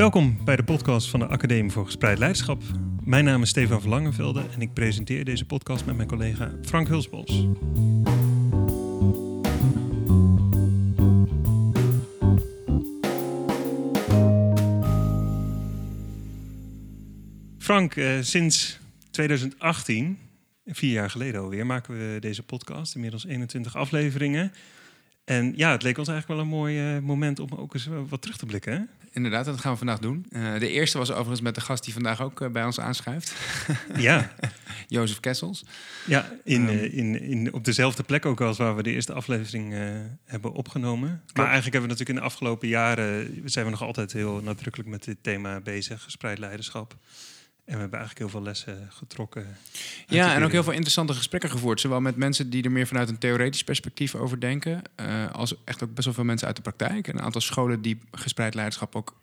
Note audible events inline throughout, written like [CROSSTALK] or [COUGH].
Welkom bij de podcast van de Academie voor Gespreid Leiderschap. Mijn naam is Stefan Verlangenvelde en ik presenteer deze podcast met mijn collega Frank Hulsbos. Frank, eh, sinds 2018, vier jaar geleden alweer, maken we deze podcast. Inmiddels 21 afleveringen. En ja, het leek ons eigenlijk wel een mooi eh, moment om ook eens wat terug te blikken. Hè? Inderdaad, dat gaan we vandaag doen. Uh, de eerste was overigens met de gast die vandaag ook uh, bij ons aanschuift. [LAUGHS] Ja. Jozef Kessels. Ja, in, um, in, in, op dezelfde plek ook als waar we de eerste aflevering hebben opgenomen. Maar eigenlijk hebben we natuurlijk in de afgelopen jaren... zijn we nog altijd heel nadrukkelijk met dit thema bezig. Gespreid leiderschap. En we hebben eigenlijk heel veel lessen getrokken. Ja, en ook heel veel interessante gesprekken gevoerd. Zowel met mensen die er meer vanuit een theoretisch perspectief over denken. Uh, als echt ook best wel veel mensen uit de praktijk. En een aantal scholen die gespreid leiderschap ook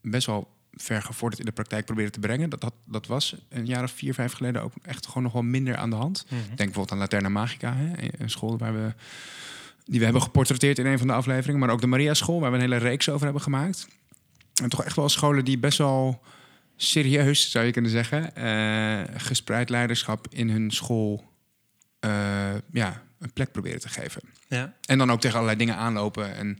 best wel ver gevorderd in de praktijk proberen te brengen. Dat, dat, dat was een jaar of vier, vijf geleden ook echt gewoon nog wel minder aan de hand. Mm -hmm. Denk bijvoorbeeld aan Laterna Magica, hè, een school waar we, die we hebben geportretteerd in een van de afleveringen. Maar ook de Maria School, waar we een hele reeks over hebben gemaakt. En toch echt wel scholen die best wel serieus, zou je kunnen zeggen, uh, gespreid leiderschap in hun school uh, ja, een plek proberen te geven. Ja. En dan ook tegen allerlei dingen aanlopen en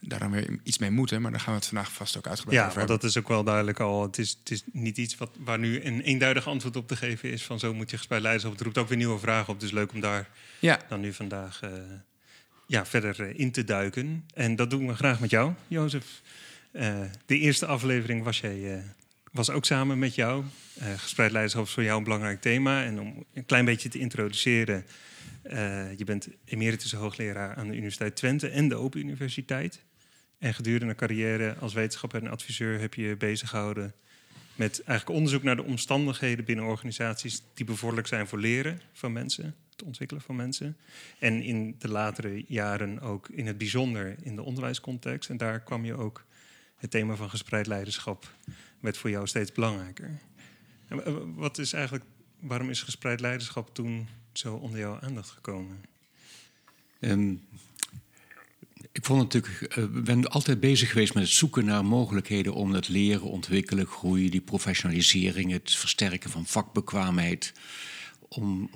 daar dan weer iets mee moeten. Maar daar gaan we het vandaag vast ook uitgebreid ja, over Ja, dat is ook wel duidelijk al. Het is, het is niet iets wat, waar nu een eenduidig antwoord op te geven is van zo moet je gespreid leiderschap. Het roept ook weer nieuwe vragen op. Dus leuk om daar ja. dan nu vandaag uh, ja, verder in te duiken. En dat doen we graag met jou, Jozef. de eerste aflevering was jij was ook samen met jou. Uh, gespreid leiderschap is voor jou een belangrijk thema. En om een klein beetje te introduceren. Uh, je bent emeritus hoogleraar aan de Universiteit Twente en de Open Universiteit. En gedurende een carrière als wetenschapper en adviseur heb je je bezig gehouden met eigenlijk onderzoek naar de omstandigheden binnen organisaties die bevorderlijk zijn voor leren van mensen, het ontwikkelen van mensen. En in de latere jaren ook in het bijzonder in de onderwijscontext. En daar kwam je ook het thema van gespreid leiderschap werd voor jou steeds belangrijker. En wat is eigenlijk, waarom is gespreid leiderschap toen zo onder jouw aandacht gekomen? Um, ik vond natuurlijk, ben altijd bezig geweest met het zoeken naar mogelijkheden om het leren, ontwikkelen, groeien, die professionalisering, het versterken van vakbekwaamheid. Om,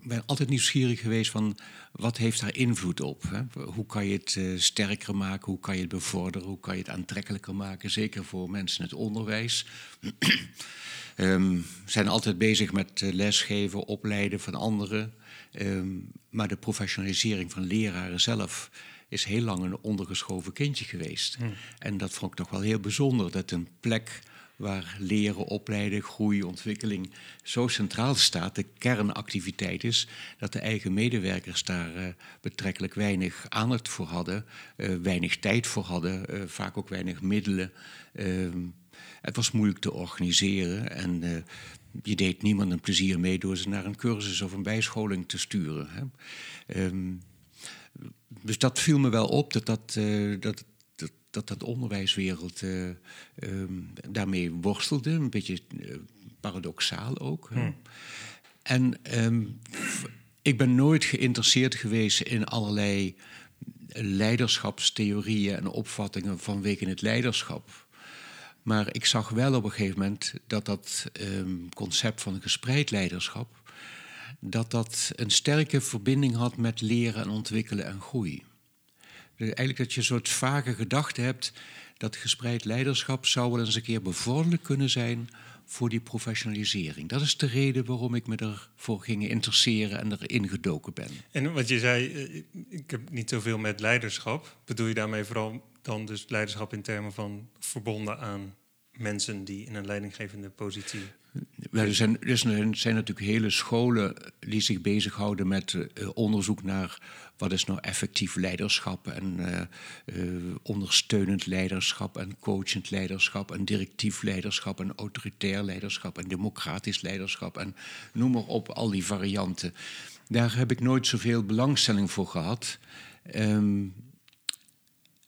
ik ben altijd nieuwsgierig geweest van wat heeft daar invloed op? Hè? Hoe kan je het uh, sterker maken? Hoe kan je het bevorderen? Hoe kan je het aantrekkelijker maken? Zeker voor mensen in het onderwijs. [CLEARS THROAT] um, zijn altijd bezig met uh, lesgeven, opleiden van anderen. Um, maar de professionalisering van leraren zelf is heel lang een ondergeschoven kindje geweest. Hmm. En dat vond ik toch wel heel bijzonder, dat een plek waar leren, opleiden, groei, ontwikkeling zo centraal staat, de kernactiviteit is, dat de eigen medewerkers daar uh, betrekkelijk weinig aandacht voor hadden, uh, weinig tijd voor hadden, uh, vaak ook weinig middelen. het was moeilijk te organiseren en je deed niemand een plezier mee door ze naar een cursus of een bijscholing te sturen. Hè. Um, dus dat viel me wel op, dat, dat, dat dat dat onderwijswereld uh, um, daarmee worstelde. Een beetje uh, paradoxaal ook. Hmm. En um, ik ben nooit geïnteresseerd geweest in allerlei leiderschapstheorieën en opvattingen vanwege het leiderschap. Maar ik zag wel op een gegeven moment dat dat um, concept van gespreid leiderschap... dat dat een sterke verbinding had met leren en ontwikkelen en groei. Eigenlijk dat je een soort vage gedachte hebt dat gespreid leiderschap zou wel eens een keer bevorderlijk kunnen zijn voor die professionalisering. Dat is de reden waarom ik me ervoor ging interesseren en erin gedoken ben. En wat je zei, ik heb niet zoveel met leiderschap. Bedoel je daarmee vooral dan dus leiderschap in termen van verbonden aan mensen die in een leidinggevende positie er zijn, er zijn natuurlijk hele scholen die zich bezighouden met uh, onderzoek naar wat is nou effectief leiderschap en uh, uh, ondersteunend leiderschap en coachend leiderschap en directief leiderschap en autoritair leiderschap en democratisch leiderschap en noem maar op, al die varianten. Daar heb ik nooit zoveel belangstelling voor gehad. Um,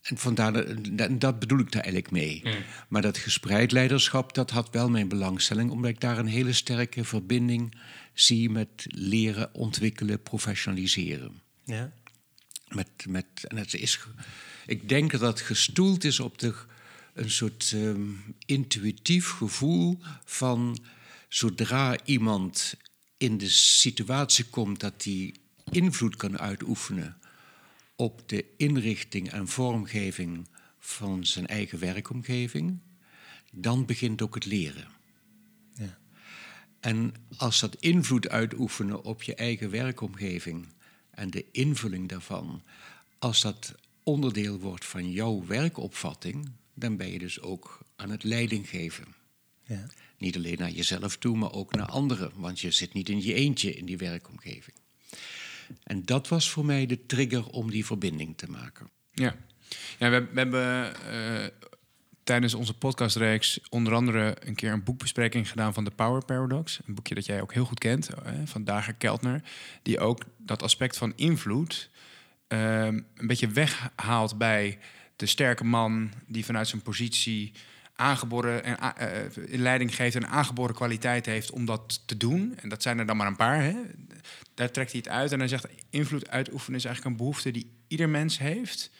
en vandaar, dat bedoel ik daar eigenlijk mee. Mm. Maar dat gespreid leiderschap, dat had wel mijn belangstelling, omdat ik daar een hele sterke verbinding zie met leren, ontwikkelen, professionaliseren. Ja. Met, met, en het is, ik denk dat dat gestoeld is op de een soort ehm, intuïtief gevoel van zodra iemand in de situatie komt dat hij invloed kan uitoefenen op de inrichting en vormgeving van zijn eigen werkomgeving, dan begint ook het leren. Ja. En als dat invloed uitoefenen op je eigen werkomgeving en de invulling daarvan, als dat onderdeel wordt van jouw werkopvatting, dan ben je dus ook aan het leiding geven. Ja. Niet alleen naar jezelf toe, maar ook naar anderen, want je zit niet in je eentje in die werkomgeving. En dat was voor mij de trigger om die verbinding te maken. Ja, ja we, we hebben uh, tijdens onze podcastreeks onder andere een keer een boekbespreking gedaan van de Power Paradox. Een boekje dat jij ook heel goed kent, uh, van Dager Keltner. Die ook dat aspect van invloed uh, een beetje weghaalt bij de sterke man die vanuit zijn positie aangeboren en uh, leiding geeft en aangeboren kwaliteit heeft om dat te doen. En dat zijn er dan maar een paar. Hè? Daar trekt hij het uit en hij zegt: invloed uitoefenen is eigenlijk een behoefte die ieder mens heeft.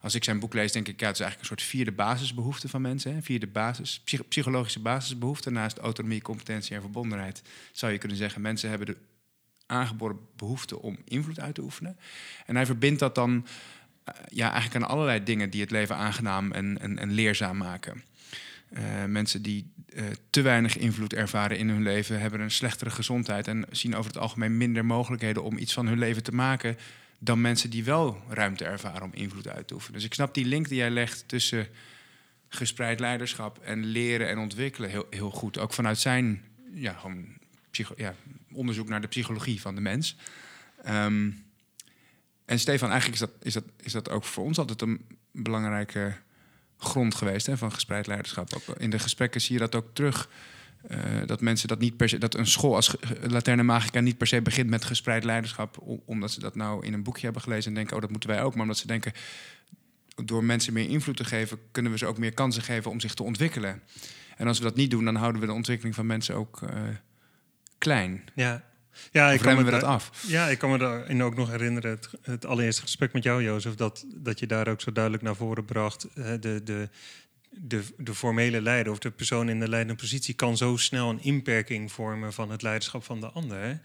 Als ik zijn boek lees, denk ik, ja, het is eigenlijk een soort vierde basisbehoefte van mensen. Hè? Vierde basis, psychologische basisbehoefte. Naast autonomie, competentie en verbondenheid zou je kunnen zeggen: mensen hebben de aangeboren behoefte om invloed uit te oefenen. En hij verbindt dat dan uh, ja, eigenlijk aan allerlei dingen die het leven aangenaam en, en, en leerzaam maken. Uh, mensen die uh, te weinig invloed ervaren in hun leven, hebben een slechtere gezondheid en zien over het algemeen minder mogelijkheden om iets van hun leven te maken dan mensen die wel ruimte ervaren om invloed uit te oefenen. Dus ik snap die link die jij legt tussen gespreid leiderschap en leren en ontwikkelen heel, heel goed. Ook vanuit zijn ja, gewoon ja, onderzoek naar de psychologie van de mens. Um, en Stefan, eigenlijk is dat, is, dat, is dat ook voor ons altijd een belangrijke grond geweest hè, van gespreid leiderschap. Ook in de gesprekken zie je dat ook terug. Uh, dat mensen dat niet per se, dat een school als Laterne Magica niet per se begint met gespreid leiderschap, omdat ze dat nou in een boekje hebben gelezen en denken, oh dat moeten wij ook, maar omdat ze denken, door mensen meer invloed te geven, kunnen we ze ook meer kansen geven om zich te ontwikkelen. En als we dat niet doen, dan houden we de ontwikkeling van mensen ook uh, klein. Ja, ja, ik kan me dat af. Ja, ik kan me daarin ook nog herinneren, het, het allereerste gesprek met jou, Jozef, dat, dat je daar ook zo duidelijk naar voren bracht. De, de, de, de formele leider of de persoon in de leidende positie kan zo snel een inperking vormen van het leiderschap van de ander.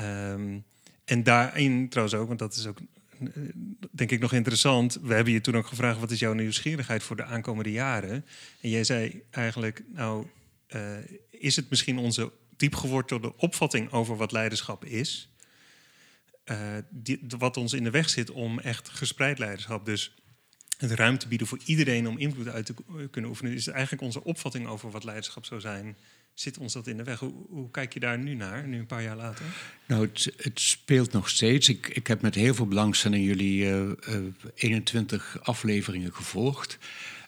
Um, en daarin trouwens ook, want dat is ook eh, denk ik nog interessant. We hebben je toen ook gevraagd: wat is jouw nieuwsgierigheid voor de aankomende jaren? En jij zei eigenlijk: Nou, uh, is het misschien onze diep gewortelde opvatting over wat leiderschap is. Die, wat ons in de weg zit om echt gespreid leiderschap, dus het ruimte bieden voor iedereen om invloed uit te kunnen oefenen, is eigenlijk onze opvatting over wat leiderschap zou zijn. Zit ons dat in de weg? Hoe, hoe kijk je daar nu naar, nu een paar jaar later? Nou, het, het speelt nog steeds. Ik, ik, heb met heel veel belangstelling jullie uh, uh, 21 afleveringen gevolgd.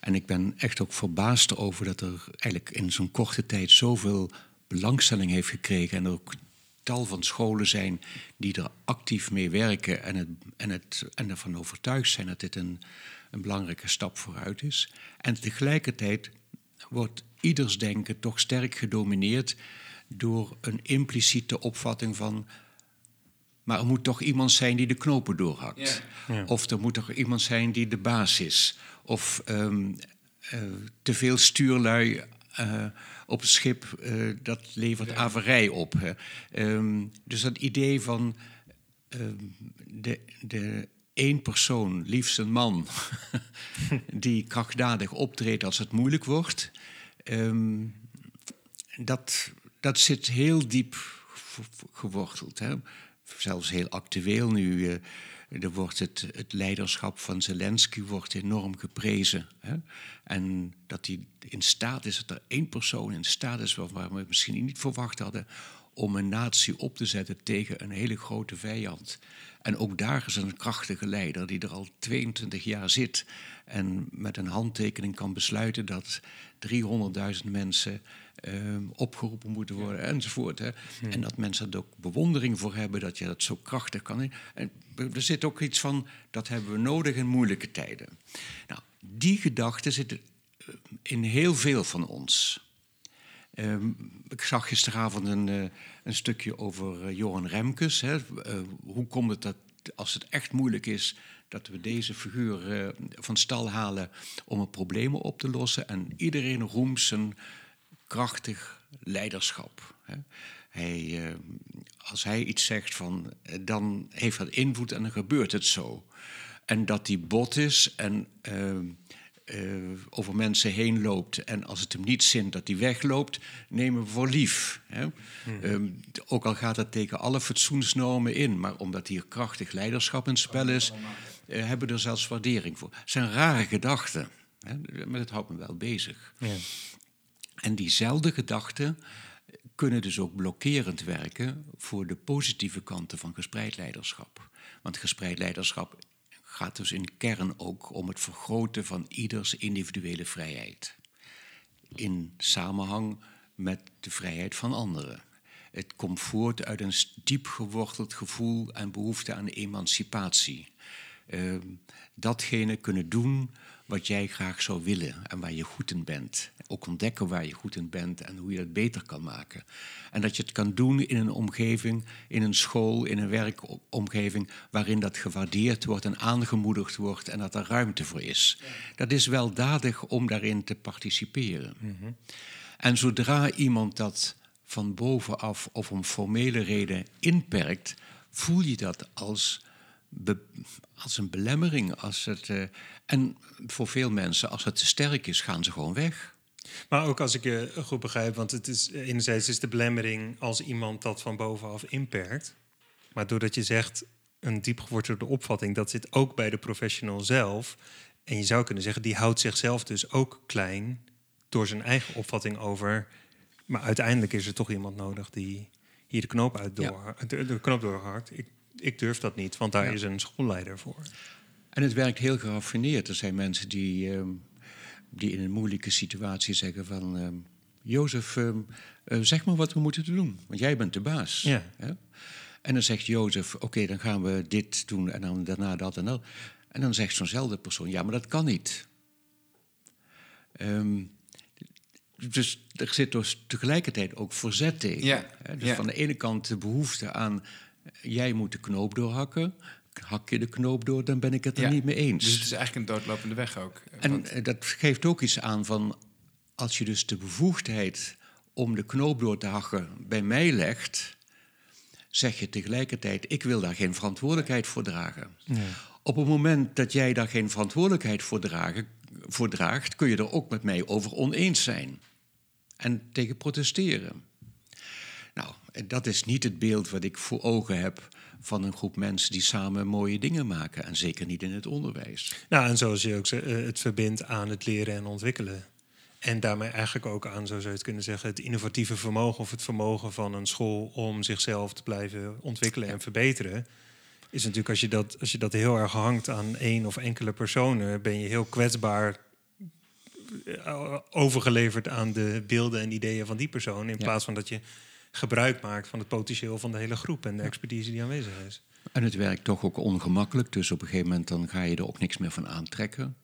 En ik ben echt ook verbaasd over dat er eigenlijk in zo'n korte tijd zoveel belangstelling heeft gekregen en er ook tal van scholen zijn die er actief mee werken en, het, en, het, en ervan overtuigd zijn dat dit een, een belangrijke stap vooruit is. En tegelijkertijd wordt ieders denken toch sterk gedomineerd door een impliciete opvatting van. Maar er moet toch iemand zijn die de knopen doorhakt. Ja. Of er moet toch iemand zijn die de baas is. Of um, uh, te veel stuurlui uh, op een schip, uh, dat levert ja. averij op. Hè. Um, dus dat idee van um, de, de één persoon, liefst een man, [LAUGHS] die krachtdadig optreedt als het moeilijk wordt, um, dat, dat zit heel diep geworteld. Hè. Zelfs heel actueel nu. Uh, er wordt het, leiderschap van Zelensky wordt enorm geprezen. Hè? En dat hij in staat is, dat er één persoon in staat is... waar we misschien niet verwacht hadden... om een natie op te zetten tegen een hele grote vijand. En ook daar is een krachtige leider die er al 22 jaar zit... en met een handtekening kan besluiten dat 300.000 mensen uh, opgeroepen moeten worden enzovoort. Hè. Hmm. En dat mensen er ook bewondering voor hebben dat je dat zo krachtig kan. En er zit ook iets van, dat hebben we nodig in moeilijke tijden. Nou, die gedachte zit eh, in heel veel van ons. Um, ik zag gisteravond een, uh, een stukje over uh, Johan Remkes. Hè. Uh, hoe komt het dat als het echt moeilijk is, dat we deze figuur van stal halen om een probleem op te lossen. En iedereen roemt zijn krachtig leiderschap. Hè. Hij, uh, als hij iets zegt, van, dan heeft dat invloed en dan gebeurt het zo. En dat die bot is en uh, uh, over mensen heen loopt. En als het hem niet zint dat hij wegloopt, nemen we voor lief. Hè? Hmm. Um, ook al gaat dat tegen alle fatsoensnormen in. Maar omdat hier krachtig leiderschap in het spel is, uh, hebben we er zelfs waardering voor. Het zijn rare gedachten. Hè? Maar het houdt me wel bezig. Ja. En diezelfde gedachten kunnen dus ook blokkerend werken voor de positieve kanten van gespreid leiderschap. Want gespreid leiderschap gaat dus in kern ook om het vergroten van ieders individuele vrijheid. In samenhang met de vrijheid van anderen. Het komt voort uit een diep geworteld gevoel en behoefte aan emancipatie. Uh, datgene kunnen doen wat jij graag zou willen en waar je goed in bent. Ook ontdekken waar je goed in bent en hoe je dat beter kan maken. En dat je het kan doen in een omgeving, in een school, in een werkomgeving waarin dat gewaardeerd wordt en aangemoedigd wordt en dat er ruimte voor is. Dat is weldadig om daarin te participeren. Mhm. En zodra iemand dat van bovenaf of om formele reden inperkt, voel je dat als als een belemmering. Als het, uh, en voor veel mensen, als het te sterk is, gaan ze gewoon weg. Maar ook als ik je goed begrijp, want het is, enerzijds is de belemmering als iemand dat van bovenaf inperkt. Maar doordat je zegt een diep gewortelde opvatting, dat zit ook bij de professional zelf. En je zou kunnen zeggen, die houdt zichzelf dus ook klein door zijn eigen opvatting over. Maar uiteindelijk is er toch iemand nodig die hier de knoop uit door, de, de knoop doorhakt. Ik ik durf dat niet, want daar is een schoolleider voor. En het werkt heel geraffineerd. Er zijn mensen die, uh, die in een moeilijke situatie zeggen van... Uh, Jozef, uh, zeg maar wat we moeten doen, want jij bent de baas. Ja. En dan zegt Jozef, oké, dan gaan we dit doen en dan daarna dat en dat. En dan zegt zo'nzelfde persoon, ja, maar dat kan niet. Um, dus er zit dus tegelijkertijd ook verzet tegen. Ja. Dus van de ene kant de behoefte aan jij moet de knoop doorhakken. Hak je de knoop door, dan ben ik het er niet mee eens. Dus het is eigenlijk een doodlopende weg ook. En eh, dat geeft ook iets aan van... als je dus de bevoegdheid om de knoop door te hakken bij mij legt... zeg je tegelijkertijd, ik wil daar geen verantwoordelijkheid voor dragen. Op het moment dat jij daar geen verantwoordelijkheid voor, dragen, voor draagt... kun je er ook met mij over oneens zijn. En tegen protesteren. Nou, dat is niet het beeld wat ik voor ogen heb van een groep mensen die samen mooie dingen maken. En zeker niet in het onderwijs. Nou, en zoals je ook zegt, eh, het verbindt aan het leren en ontwikkelen. En daarmee eigenlijk ook aan, zo zou je het kunnen zeggen, het innovatieve vermogen of het vermogen van een school om zichzelf te blijven ontwikkelen en verbeteren. Is natuurlijk als je, dat, als je dat heel erg hangt aan één of enkele personen, ben je heel kwetsbaar eh, overgeleverd aan de beelden en ideeën van die persoon. In plaats van dat je gebruik maakt van het potentieel van de hele groep en de expertise die aanwezig is. En het werkt toch ook ongemakkelijk, dus op een gegeven moment dan ga je er ook niks meer van aantrekken.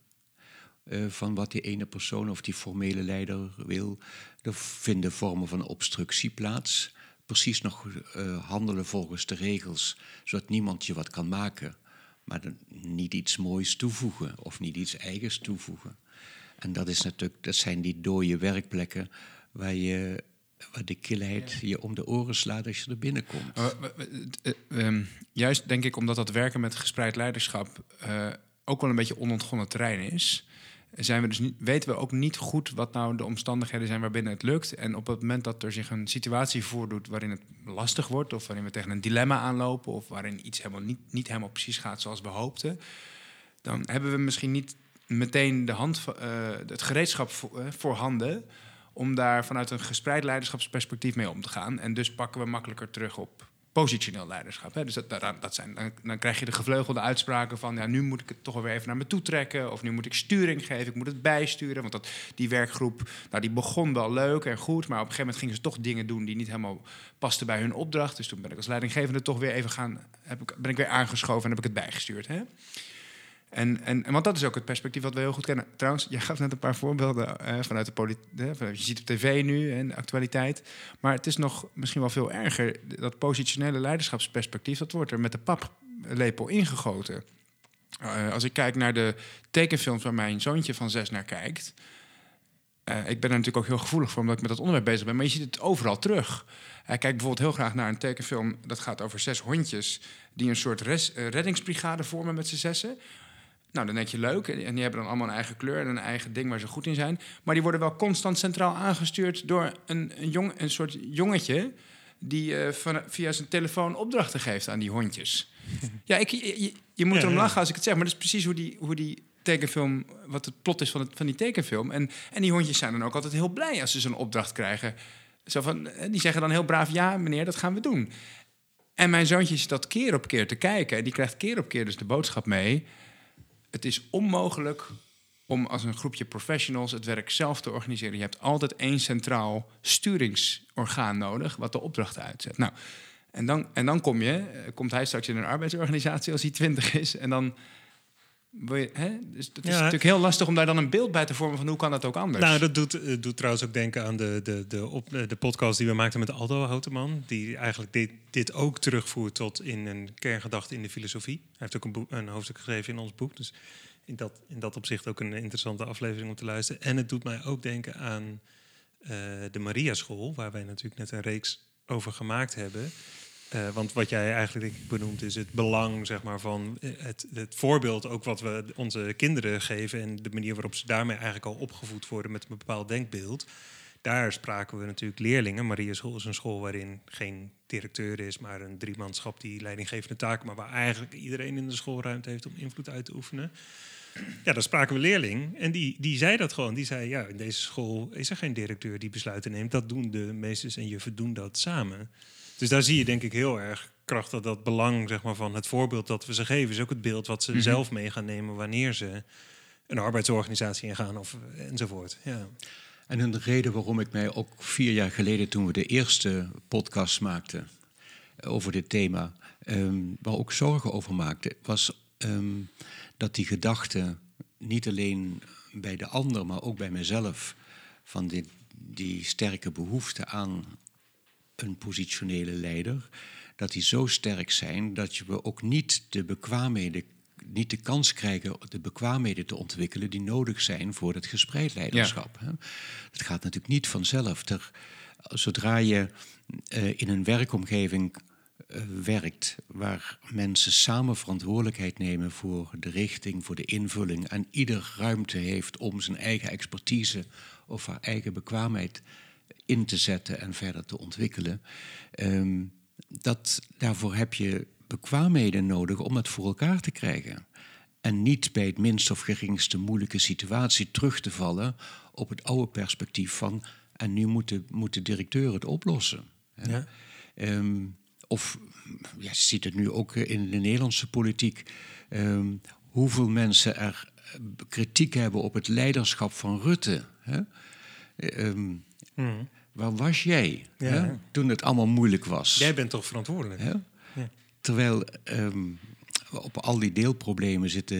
Uh, van wat die ene persoon of die formele leider wil. Er vinden vormen van obstructie plaats. Precies nog uh, handelen volgens de regels, zodat niemand je wat kan maken. Maar dan niet iets moois toevoegen of niet iets eigens toevoegen. En dat, is natuurlijk, dat zijn die dode werkplekken waar je de kilheid je om de oren slaat als je er binnenkomt. Uh, um, juist denk ik omdat dat werken met gespreid leiderschap ook wel een beetje onontgonnen terrein is. Zijn we dus niet, weten we ook niet goed wat nou de omstandigheden zijn waarbinnen het lukt. En op het moment dat er zich een situatie voordoet waarin het lastig wordt, of waarin we tegen een dilemma aanlopen, of waarin iets helemaal niet, niet helemaal precies gaat zoals we hoopten, dan hebben we misschien niet meteen de hand, uh, het gereedschap voor, voorhanden om daar vanuit een gespreid leiderschapsperspectief mee om te gaan. En dus pakken we makkelijker terug op positioneel leiderschap. Hè? Dus dat, dat zijn, dan, krijg je de gevleugelde uitspraken van... Ja, nu moet ik het toch weer even naar me toe trekken... of nu moet ik sturing geven, ik moet het bijsturen. Want dat, die werkgroep nou, die begon wel leuk en goed... maar op een gegeven moment gingen ze toch dingen doen... die niet helemaal pasten bij hun opdracht. Dus toen ben ik als leidinggevende toch weer even gaan... Heb ik, ben ik weer aangeschoven en heb ik het bijgestuurd. Hè? En, en, want dat is ook het perspectief wat we heel goed kennen. Trouwens, je gaf net een paar voorbeelden eh, vanuit de politiek. Je ziet op tv nu en de actualiteit. Maar het is nog misschien wel veel erger. Dat positionele leiderschapsperspectief, dat wordt er met de paplepel ingegoten. Eh, als ik kijk naar de tekenfilms waar mijn zoontje van zes naar kijkt. eh, ik ben er natuurlijk ook heel gevoelig voor, omdat ik met dat onderwerp bezig ben. Maar je ziet het overal terug. Hij kijkt bijvoorbeeld heel graag naar een tekenfilm. Dat gaat over zes hondjes die een soort reddingsbrigade vormen met z'n zessen. Nou, dan denk je leuk. En die hebben dan allemaal een eigen kleur en een eigen ding waar ze goed in zijn. Maar die worden wel constant centraal aangestuurd door een, een, jong, een soort jongetje. die eh, van, via zijn telefoon opdrachten geeft aan die hondjes. [LAUGHS] ja, ik, je, moet erom ja. lachen als ik het zeg, maar dat is precies hoe die, hoe die tekenfilm. wat het plot is van, het, van die tekenfilm. En, en die hondjes zijn dan ook altijd heel blij als ze zo'n opdracht krijgen. Zo van, eh, die zeggen dan heel braaf: ja, meneer, dat gaan we doen. En mijn zoontje zit dat keer op keer te kijken. En die krijgt keer op keer dus de boodschap mee. Het is onmogelijk om als een groepje professionals het werk zelf te organiseren. Je hebt altijd één centraal sturingsorgaan nodig wat de opdrachten uitzet. Nou, en dan, en dan kom je, eh, komt hij straks in een arbeidsorganisatie als hij twintig is. En dan. Je- Hè? Dus het is Ja. natuurlijk heel lastig om daar dan een beeld bij te vormen van hoe kan dat ook anders. Nou, dat doet, eh, doet trouwens ook denken aan de, de, de, op, eh, de podcast die we maakten met Aldo Houteman. Die eigenlijk dit, dit ook terugvoert tot in een kerngedachte in de filosofie. Hij heeft ook een, boek, een hoofdstuk geschreven in ons boek. Dus in dat, in dat opzicht ook een interessante aflevering om te luisteren. En het doet mij ook denken aan eh, de Maria School, waar wij natuurlijk net een reeks over gemaakt hebben. Eh, want wat jij eigenlijk denk ik benoemt is het belang zeg maar, van eh, het, het voorbeeld ook wat we onze kinderen geven en de manier waarop ze daarmee eigenlijk al opgevoed worden met een bepaald denkbeeld. Daar spraken we natuurlijk leerlingen. Maria School is een school waarin geen directeur is, maar een driemanschap die leidinggevende taken, maar waar eigenlijk iedereen in de schoolruimte heeft om invloed uit te oefenen. Ja, daar spraken we leerling. En die, die zei dat gewoon. Die zei, ja, in deze school is er geen directeur die besluiten neemt. Dat doen de meesters en juffen doen dat samen. Dus daar zie je denk ik heel erg krachtig dat belang zeg maar, van het voorbeeld dat we ze geven. Is ook het beeld wat ze Mhm. zelf mee gaan nemen wanneer ze een arbeidsorganisatie ingaan of enzovoort. Ja. En een reden waarom ik mij ook vier jaar geleden, toen we de eerste podcast maakten eh, over dit thema, ehm, waar ook zorgen over maakte, was ehm, dat die gedachte niet alleen bij de ander, maar ook bij mezelf, van dit, die sterke behoefte aan een positionele leider, dat die zo sterk zijn dat je we ook niet de bekwaamheden, niet de kans krijgen de bekwaamheden te ontwikkelen die nodig zijn voor het gespreid leiderschap. hè. Het gaat natuurlijk niet vanzelf. Zodra je eh, in een werkomgeving eh, werkt waar mensen samen verantwoordelijkheid nemen voor de richting, voor de invulling en ieder ruimte heeft om zijn eigen expertise of haar eigen bekwaamheid in te zetten en verder te ontwikkelen. ehm, dat, daarvoor heb je bekwaamheden nodig om het voor elkaar te krijgen. En niet bij het minst of geringste moeilijke situatie terug te vallen op het oude perspectief van en nu moet de, moet de directeur het oplossen. Ja. Ehm, of ja, je ziet het nu ook in de Nederlandse politiek. ehm, hoeveel mensen er kritiek hebben op het leiderschap van Rutte. Hè? Mhm. Waar was jij Ja. hè? toen het allemaal moeilijk was? Jij bent toch verantwoordelijk? Hè? Ja. Terwijl ehm, op al die deelproblemen zitten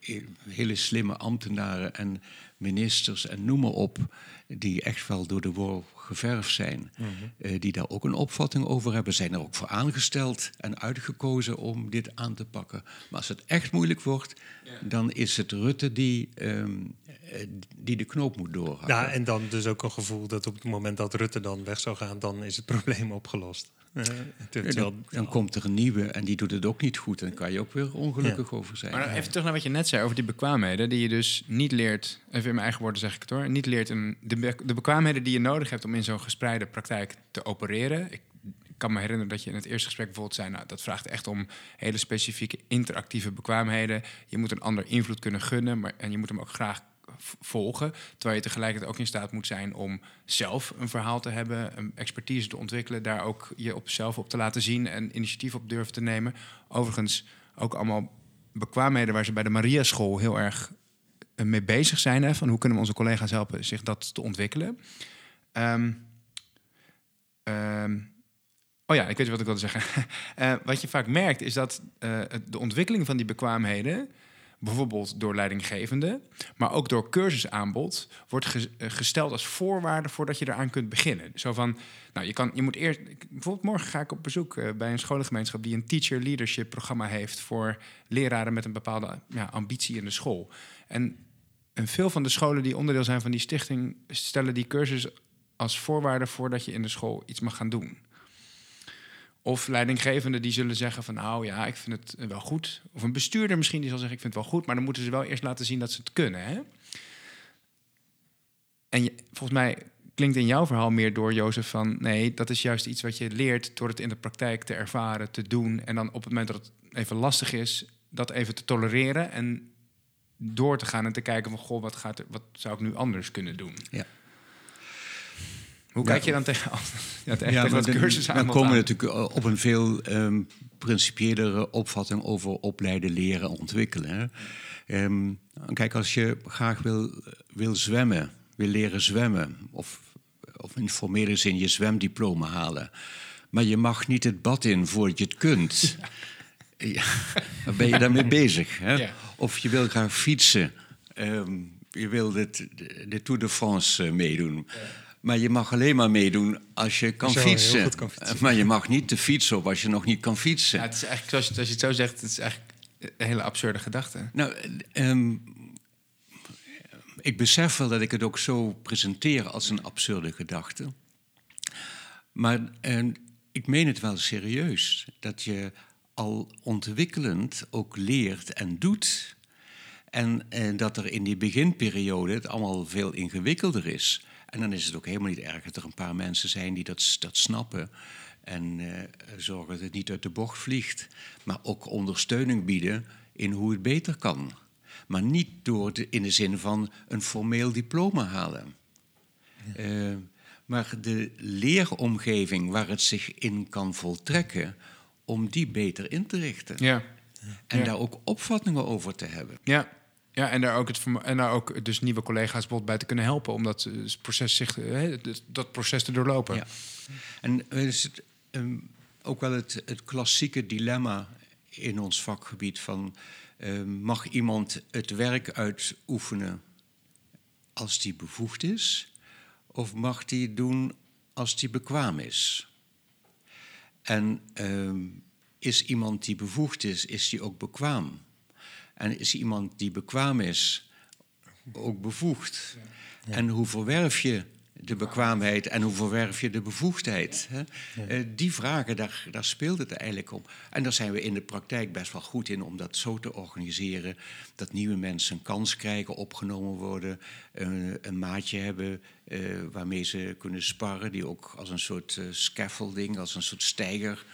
eh, hele slimme ambtenaren en ministers en noem maar op, die echt wel door de wol geverfd zijn, eh, die daar ook een opvatting over hebben, zijn er ook voor aangesteld en uitgekozen om dit aan te pakken. Maar als het echt moeilijk wordt, dan is het Rutte die, ehm, eh, die de knoop moet doorhakken. Ja, en dan dus ook een gevoel dat op het moment dat Rutte dan weg zou gaan, dan is het probleem opgelost. Eh, terwijl- dan, dan komt er een nieuwe en die doet het ook niet goed. En dan kan je ook weer ongelukkig over zijn. Maar dan even terug naar wat je net zei over die bekwaamheden, die je dus niet leert, even in mijn eigen woorden zeg ik het hoor, niet leert in de, be- de bekwaamheden die je nodig hebt om in zo'n gespreide praktijk te opereren. Ik, ik kan me herinneren dat je in het eerste gesprek bijvoorbeeld zei, nou, dat vraagt echt om hele specifieke interactieve bekwaamheden. Je moet een ander invloed kunnen gunnen, maar, en je moet hem ook graag volgen. Terwijl je tegelijkertijd ook in staat moet zijn om zelf een verhaal te hebben, een expertise te ontwikkelen, daar ook je op zelf op te laten zien en initiatief op durven te nemen. Overigens ook allemaal bekwaamheden waar ze bij de Maria School heel erg eh, mee bezig zijn. Hè, van hoe kunnen we onze collega's helpen zich dat te ontwikkelen. Ehm, ehm, oh ja, ik weet wat ik wilde zeggen. [LAUGHS] Eh, wat je vaak merkt is dat eh, de ontwikkeling van die bekwaamheden bijvoorbeeld door leidinggevende, maar ook door cursusaanbod, wordt eh, gesteld als voorwaarde voordat je eraan kunt beginnen. Zo van, nou, je, kan, je moet eerst. Bijvoorbeeld, morgen ga ik op bezoek uh, bij een scholengemeenschap die een teacher leadership programma heeft voor leraren met een bepaalde ja, ambitie in de school. En, en veel van de scholen die onderdeel zijn van die stichting stellen die cursus als voorwaarde voordat je in de school iets mag gaan doen. Of leidinggevenden die zullen zeggen van nou ja, ik vind het wel goed. Of een bestuurder misschien die zal zeggen ik vind het wel goed, maar dan moeten ze wel eerst laten zien dat ze het kunnen. Hè? En volgens mij klinkt in jouw verhaal meer door, Jozef, van nee, dat is juist iets wat je leert door het in de praktijk te ervaren, te doen. En dan op het moment dat het even lastig is, dat even te tolereren en door te gaan en te kijken van goh, wat, gaat er, wat zou ik nu anders kunnen doen? Ja. Hoe kijk je dan tegen, [LAUGHS] ja, tegen, ja, dat cursus aan? Dan komen we natuurlijk eh, op een veel um, principiëlere opvatting over opleiden, leren, ontwikkelen. Um, kijk, als je graag wil, wil zwemmen, wil leren zwemmen, of, of in formele zin je zwemdiploma halen, maar je mag niet het bad in voordat je het kunt. [LAUGHS] Ja, dan ben je daarmee bezig. Hè? Of je wil graag fietsen. Um, je wil de, de Tour de France uh, meedoen. Maar je mag alleen maar meedoen als je kan, fietsen. Maar je mag niet de fiets op als je nog niet kan fietsen. Ja, het is eigenlijk, als je, als je het zo zegt, het is eigenlijk een hele absurde gedachte. Nou, um, ik besef wel dat ik het ook zo presenteer als een absurde gedachte. Maar uh, ik meen het wel serieus. Dat je al ontwikkelend ook leert en doet. En, en dat er in die beginperiode het allemaal veel ingewikkelder is. En dan is het ook helemaal niet erg dat er een paar mensen zijn die dat, dat snappen. En uh, zorgen dat het niet uit de bocht vliegt. Maar ook ondersteuning bieden in hoe het beter kan. Maar niet door de, in de zin van een formeel diploma halen. Uh, maar de leeromgeving waar het zich in kan voltrekken, om die beter in te richten. Ja. En ja. daar ook opvattingen over te hebben. Ja, ja, en daar ook, het, en daar ook dus nieuwe collega's bij te kunnen helpen om dat eh, proces, zich, dat proces te doorlopen. Ja. En is het um, ook wel het, het klassieke dilemma in ons vakgebied van uh, mag iemand het werk uitoefenen als die bevoegd is, of mag die doen als die bekwaam is? En uh, is iemand die bevoegd is, is die ook bekwaam? En is iemand die bekwaam is ook bevoegd? Ja. En hoe verwerf je de bekwaamheid en hoe verwerf je de bevoegdheid? Hè? Ja. Uh, die vragen, daar, daar speelt het eigenlijk om. En daar zijn we in de praktijk best wel goed in om dat zo te organiseren dat nieuwe mensen een kans krijgen, opgenomen worden, uh, een maatje hebben uh, waarmee ze kunnen sparren, die ook als een soort scaffolding, als een soort steiger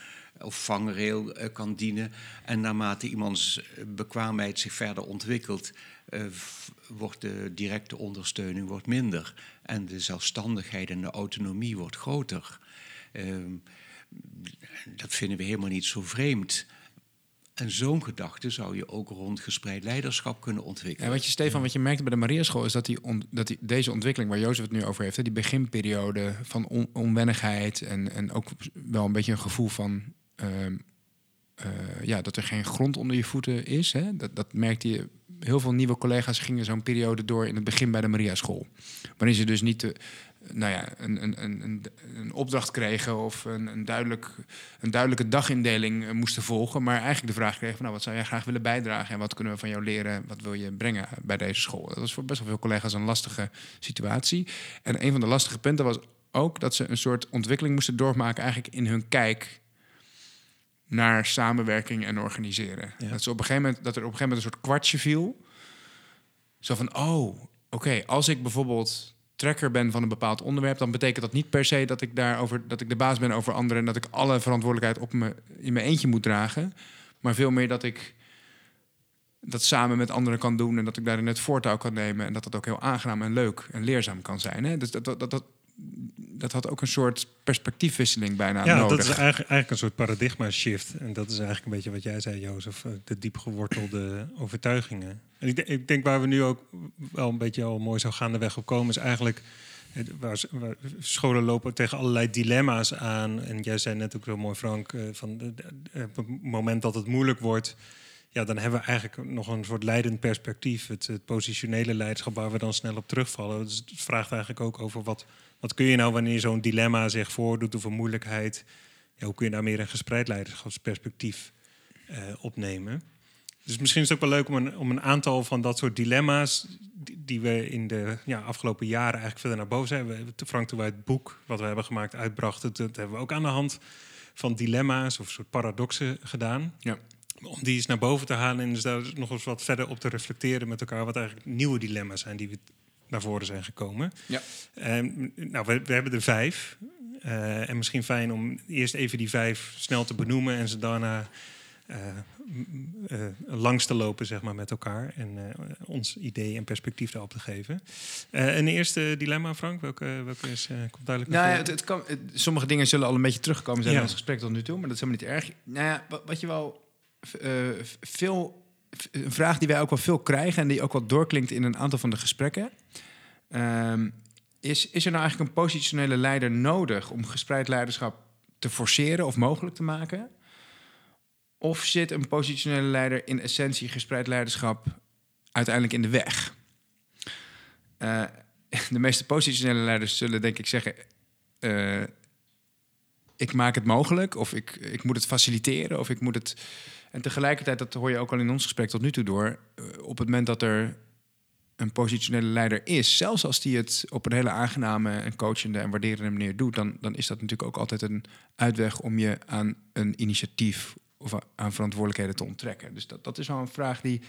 of vangrail uh, kan dienen. En naarmate iemands bekwaamheid zich verder ontwikkelt, uh, wordt de directe ondersteuning wordt minder. En de zelfstandigheid en de autonomie wordt groter. Uh, dat vinden we helemaal niet zo vreemd. En zo'n gedachte zou je ook rond gespreid leiderschap kunnen ontwikkelen. Ja, wat je, Stefan, wat je merkte bij de Mariaschool is dat, die on, dat die, deze ontwikkeling waar Jozef het nu over heeft, hè, die beginperiode van on, onwennigheid en, en ook wel een beetje een gevoel van uh, uh, ja, dat er geen grond onder je voeten is. Hè? Dat, dat merkte je. Heel veel nieuwe collega's gingen zo'n periode door in het begin bij de Maria School. Waarin ze dus niet de, nou ja, een, een, een, een opdracht kregen of een, een, duidelijk, een duidelijke dagindeling moesten volgen. Maar eigenlijk de vraag kregen van nou, wat zou jij graag willen bijdragen en wat kunnen we van jou leren? Wat wil je brengen bij deze school? Dat was voor best wel veel collega's een lastige situatie. En een van de lastige punten was ook dat ze een soort ontwikkeling moesten doormaken eigenlijk in hun kijk naar samenwerking en organiseren. Ja. Dat, ze op een gegeven moment, dat er op een gegeven moment een soort kwartje viel. Zo van, oh, oké, okay, als ik bijvoorbeeld trekker ben van een bepaald onderwerp... dan betekent dat niet per se dat ik, daarover, dat ik de baas ben over anderen... en dat ik alle verantwoordelijkheid op me, in mijn eentje moet dragen. Maar veel meer dat ik dat samen met anderen kan doen... en dat ik daarin het voortouw kan nemen... en dat dat ook heel aangenaam en leuk en leerzaam kan zijn. Hè? Dus dat, dat, dat, dat had ook een soort perspectiefwisseling bijna ja, nodig. dat is eigenlijk, eigenlijk een soort paradigma shift. En dat is eigenlijk een beetje wat jij zei, Jozef. De diep gewortelde [CLEARS THROAT] overtuigingen. En ik, denk, ik denk waar we nu ook wel een beetje al mooi zo gaandeweg op komen... is eigenlijk... Waar, waar scholen lopen tegen allerlei dilemma's aan. En jij zei net ook heel mooi, Frank... van de, de, op het moment dat het moeilijk wordt... ja, dan hebben we eigenlijk nog een soort leidend perspectief. Het, het positionele leiderschap waar we dan snel op terugvallen. Dus het vraagt eigenlijk ook over wat, wat kun je nou wanneer zo'n dilemma zich voordoet of een moeilijkheid. Ja, hoe kun je daar meer een gespreid leiderschapsperspectief uh, opnemen? Dus misschien is het ook wel leuk om een, om een aantal van dat soort dilemma's, die, die we in de ja, afgelopen jaren eigenlijk verder naar boven zijn. We, Frank, toen wij het boek wat we hebben gemaakt uitbrachten, dat hebben we ook aan de hand van dilemma's of soort paradoxen gedaan. Ja. Om die eens naar boven te halen en dus daar nog eens wat verder op te reflecteren met elkaar, wat eigenlijk nieuwe dilemma's zijn die we naar voren zijn gekomen. Ja. Um, nou, we, we, hebben er vijf. Uh, en misschien fijn om eerst even die vijf snel te benoemen en ze daarna uh, uh, langs te lopen zeg maar, met elkaar en ons idee en perspectief daarop te geven. een eerste dilemma, Frank, welke, welke is, komt duidelijk nou, ja, het, het kan, het, Sommige dingen zullen al een beetje teruggekomen zijn ja. in ons gesprek tot nu toe, maar dat is helemaal niet erg. Nou ja, wat, wat je wel veel... Een vraag die wij ook wel veel krijgen en die ook wel doorklinkt in een aantal van de gesprekken... Um, is, is er nou eigenlijk een positionele leider nodig om gespreid leiderschap te forceren of mogelijk te maken? Of zit een positionele leider in essentie gespreid leiderschap uiteindelijk in de weg? Uh, [LAUGHS] de meeste positionele leiders zullen denk ik zeggen... Uh, ik maak het mogelijk, of ik, ik moet het faciliteren, of ik moet het... En tegelijkertijd, dat hoor je ook al in ons gesprek tot nu toe door... Uh, op het moment dat er een positionele leider is, zelfs als die het op een hele aangename en coachende en waarderende manier doet, dan, dan is dat natuurlijk ook altijd een uitweg om je aan een initiatief of aan verantwoordelijkheden te onttrekken. Dus dat, dat is wel een vraag die.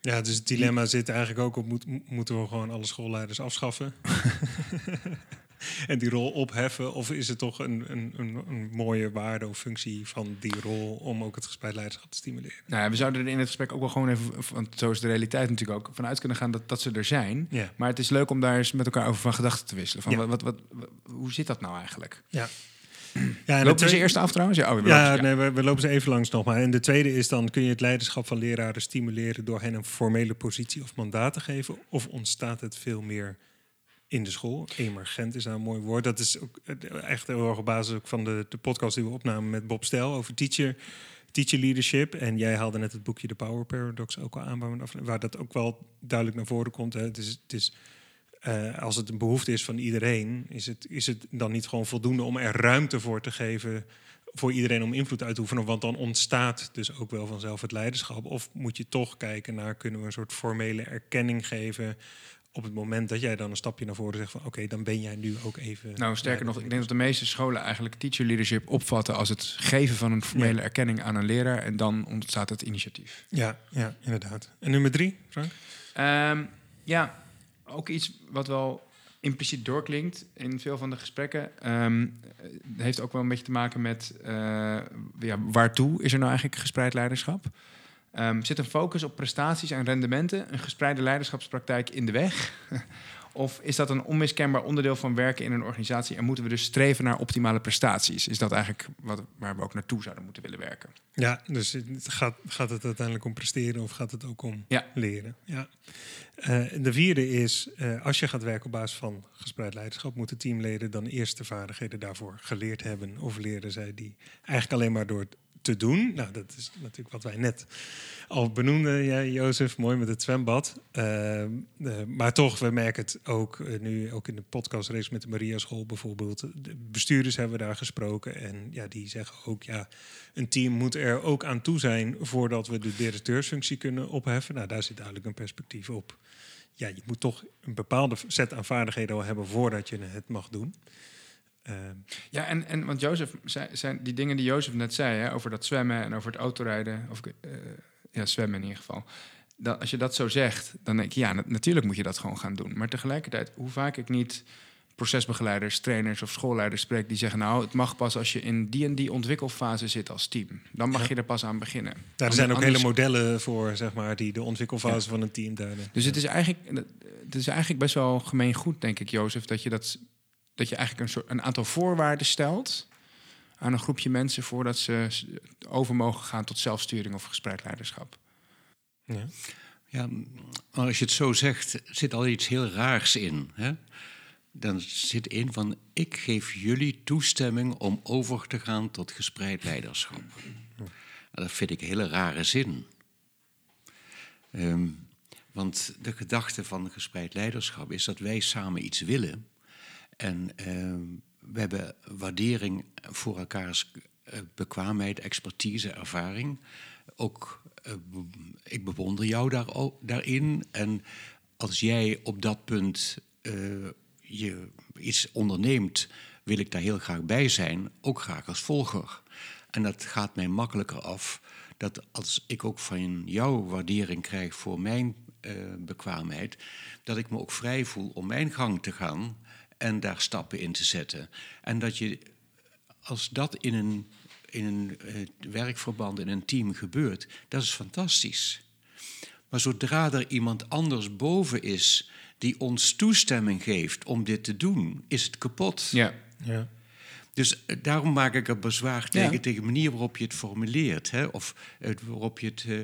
Ja, dus het dilemma zit eigenlijk ook op: moet, moeten we gewoon alle schoolleiders afschaffen? [LAUGHS] [LAUGHS] en die rol opheffen? Of is het toch een, een, een, een, mooie waarde of functie van die rol om ook het gespreid leiderschap te stimuleren? Nou ja, we zouden er in het gesprek ook wel gewoon even, want zo is de realiteit natuurlijk ook, vanuit kunnen gaan dat, dat ze er zijn. Ja. Maar het is leuk om daar eens met elkaar over van gedachten te wisselen. Van ja. wat, wat, wat, hoe zit dat nou eigenlijk? Ja. Ja, en lopen ze eerst af trouwens? Ja, oh, we ja, lopen, nee, we, we, lopen ze even langs nog maar. En de tweede is dan, kun je het leiderschap van leraren stimuleren... door hen een formele positie of mandaat te geven? Of ontstaat het veel meer in de school? Emergent is nou een mooi woord. Dat is ook echt heel erg op basis van de, de podcast die we opnamen met Bob Stel... over teacher, teacher leadership. En jij haalde net het boekje The Power Paradox ook al aan... waar, dat ook wel duidelijk naar voren komt. Hè. Het is... Het is uh, als het een behoefte is van iedereen, is het, is het dan niet gewoon voldoende om er ruimte voor te geven voor iedereen om invloed uit te oefenen? Want dan ontstaat dus ook wel vanzelf het leiderschap. Of moet je toch kijken naar, kunnen we een soort formele erkenning geven op het moment dat jij dan een stapje naar voren zegt van oké, dan ben jij nu ook even. Nou, sterker nog, ik denk dat de meeste scholen eigenlijk teacher leadership opvatten als het geven van een formele ja. erkenning aan een leraar en dan ontstaat het initiatief. Ja, ja inderdaad. En nummer drie, Frank? Um, ja, ook iets wat wel impliciet doorklinkt in veel van de gesprekken. Um, heeft ook wel een beetje te maken met uh, ja, waartoe is er nou eigenlijk gespreid leiderschap? Um, zit een focus op prestaties en rendementen, een gespreide leiderschapspraktijk in de weg? [LAUGHS] Of is dat een onmiskenbaar onderdeel van werken in een organisatie en moeten we dus streven naar optimale prestaties? Is dat eigenlijk wat, waar we ook naartoe zouden moeten willen werken? Ja, dus het gaat, gaat het uiteindelijk om presteren of gaat het ook om ja. leren? Ja. Uh, de vierde is, uh, als je gaat werken op basis van gespreid leiderschap, moeten teamleden dan eerst de vaardigheden daarvoor geleerd hebben. Of leren zij die eigenlijk alleen maar door het te doen. Nou, dat is natuurlijk wat wij net al benoemden, ja, Jozef, mooi met het zwembad. Uh, uh, maar toch, we merken het ook uh, nu, ook in de podcastrace met de Maria School bijvoorbeeld. De bestuurders hebben daar gesproken en ja, die zeggen ook, ja, een team moet er ook aan toe zijn voordat we de directeursfunctie kunnen opheffen. Nou, daar zit duidelijk een perspectief op. Ja, je moet toch een bepaalde set aan vaardigheden al hebben voordat je het mag doen. Uh, ja, en, en want Jozef, zijn die dingen die Jozef net zei hè, over dat zwemmen en over het autorijden, of uh, ja, zwemmen in ieder geval. Dat, als je dat zo zegt, dan denk je, ja, natuurlijk moet je dat gewoon gaan doen. Maar tegelijkertijd, hoe vaak ik niet procesbegeleiders, trainers of schoolleiders spreek die zeggen: Nou, het mag pas als je in die en die ontwikkelfase zit als team. Dan mag ja. je er pas aan beginnen. Daar zijn ook hele modellen voor, zeg maar, die de ontwikkelfase ja. van een team duiden. Dus het, is eigenlijk, het is eigenlijk best wel gemeen goed, denk ik, Jozef, dat je dat dat je eigenlijk een, soort, een aantal voorwaarden stelt aan een groepje mensen voordat ze over mogen gaan tot zelfsturing of gespreid leiderschap. Ja. ja, maar als je het zo zegt, zit al iets heel raars in. Hè? Dan zit in van: ik geef jullie toestemming om over te gaan tot gespreid leiderschap. Dat vind ik een hele rare zin. Ehm, want de gedachte van gespreid leiderschap is dat wij samen iets willen. En ehm, we hebben waardering voor elkaars uh, bekwaamheid, expertise, ervaring. Ook, uh, ik bewonder jou daar, daarin. En als jij op dat punt uh, je iets onderneemt, wil ik daar heel graag bij zijn, ook graag als volger. En dat gaat mij makkelijker af dat als ik ook van jouw waardering krijg voor mijn bekwaamheid, dat ik me ook vrij voel om mijn gang te gaan en daar stappen in te zetten. En dat je, als dat in een, in een uh, werkverband, in een team gebeurt, dat is fantastisch. Maar zodra er iemand anders boven is die ons toestemming geeft om dit te doen, is het kapot. Ja. ja. Dus eh, daarom maak ik er bezwaar tegen, tegen de manier waarop je het formuleert. Hè? Of waarop je het. Uh,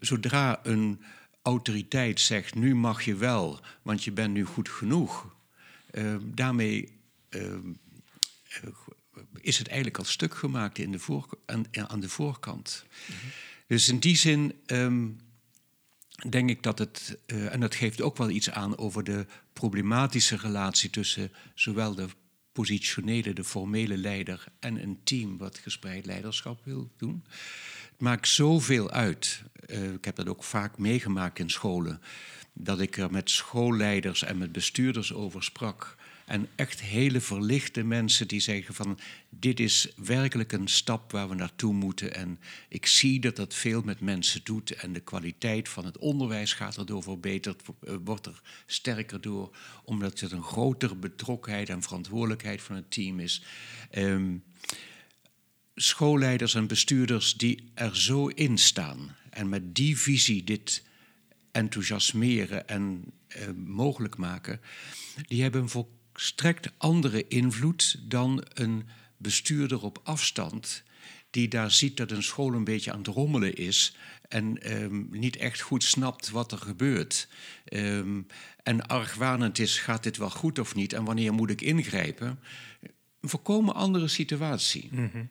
zodra een autoriteit zegt: nu mag je wel, want je bent nu goed genoeg. Daarmee is het eigenlijk al stuk gemaakt in de voor, aan, aan de voorkant. Mhm. Dus in die zin. Um, denk ik dat het, uh, en dat geeft ook wel iets aan over de problematische relatie tussen zowel de positionele, de formele leider en een team wat gespreid leiderschap wil doen. Het maakt zoveel uit. Uh, ik heb dat ook vaak meegemaakt in scholen, dat ik er met schoolleiders en met bestuurders over sprak. En echt hele verlichte mensen die zeggen van dit is werkelijk een stap waar we naartoe moeten. En ik zie dat dat veel met mensen doet. En de kwaliteit van het onderwijs gaat erdoor verbeterd, eh, wordt er sterker door. Omdat het een grotere betrokkenheid en verantwoordelijkheid van het team is. Um, schoolleiders en bestuurders die er zo in staan. En met die visie dit enthousiasmeren en uh, mogelijk maken, die hebben een strekt andere invloed dan een bestuurder op afstand die daar ziet dat een school een beetje aan het rommelen is en um, niet echt goed snapt wat er gebeurt. Um, en argwanend is, gaat dit wel goed of niet en wanneer moet ik ingrijpen? Een volkomen andere situatie. Mm -hmm.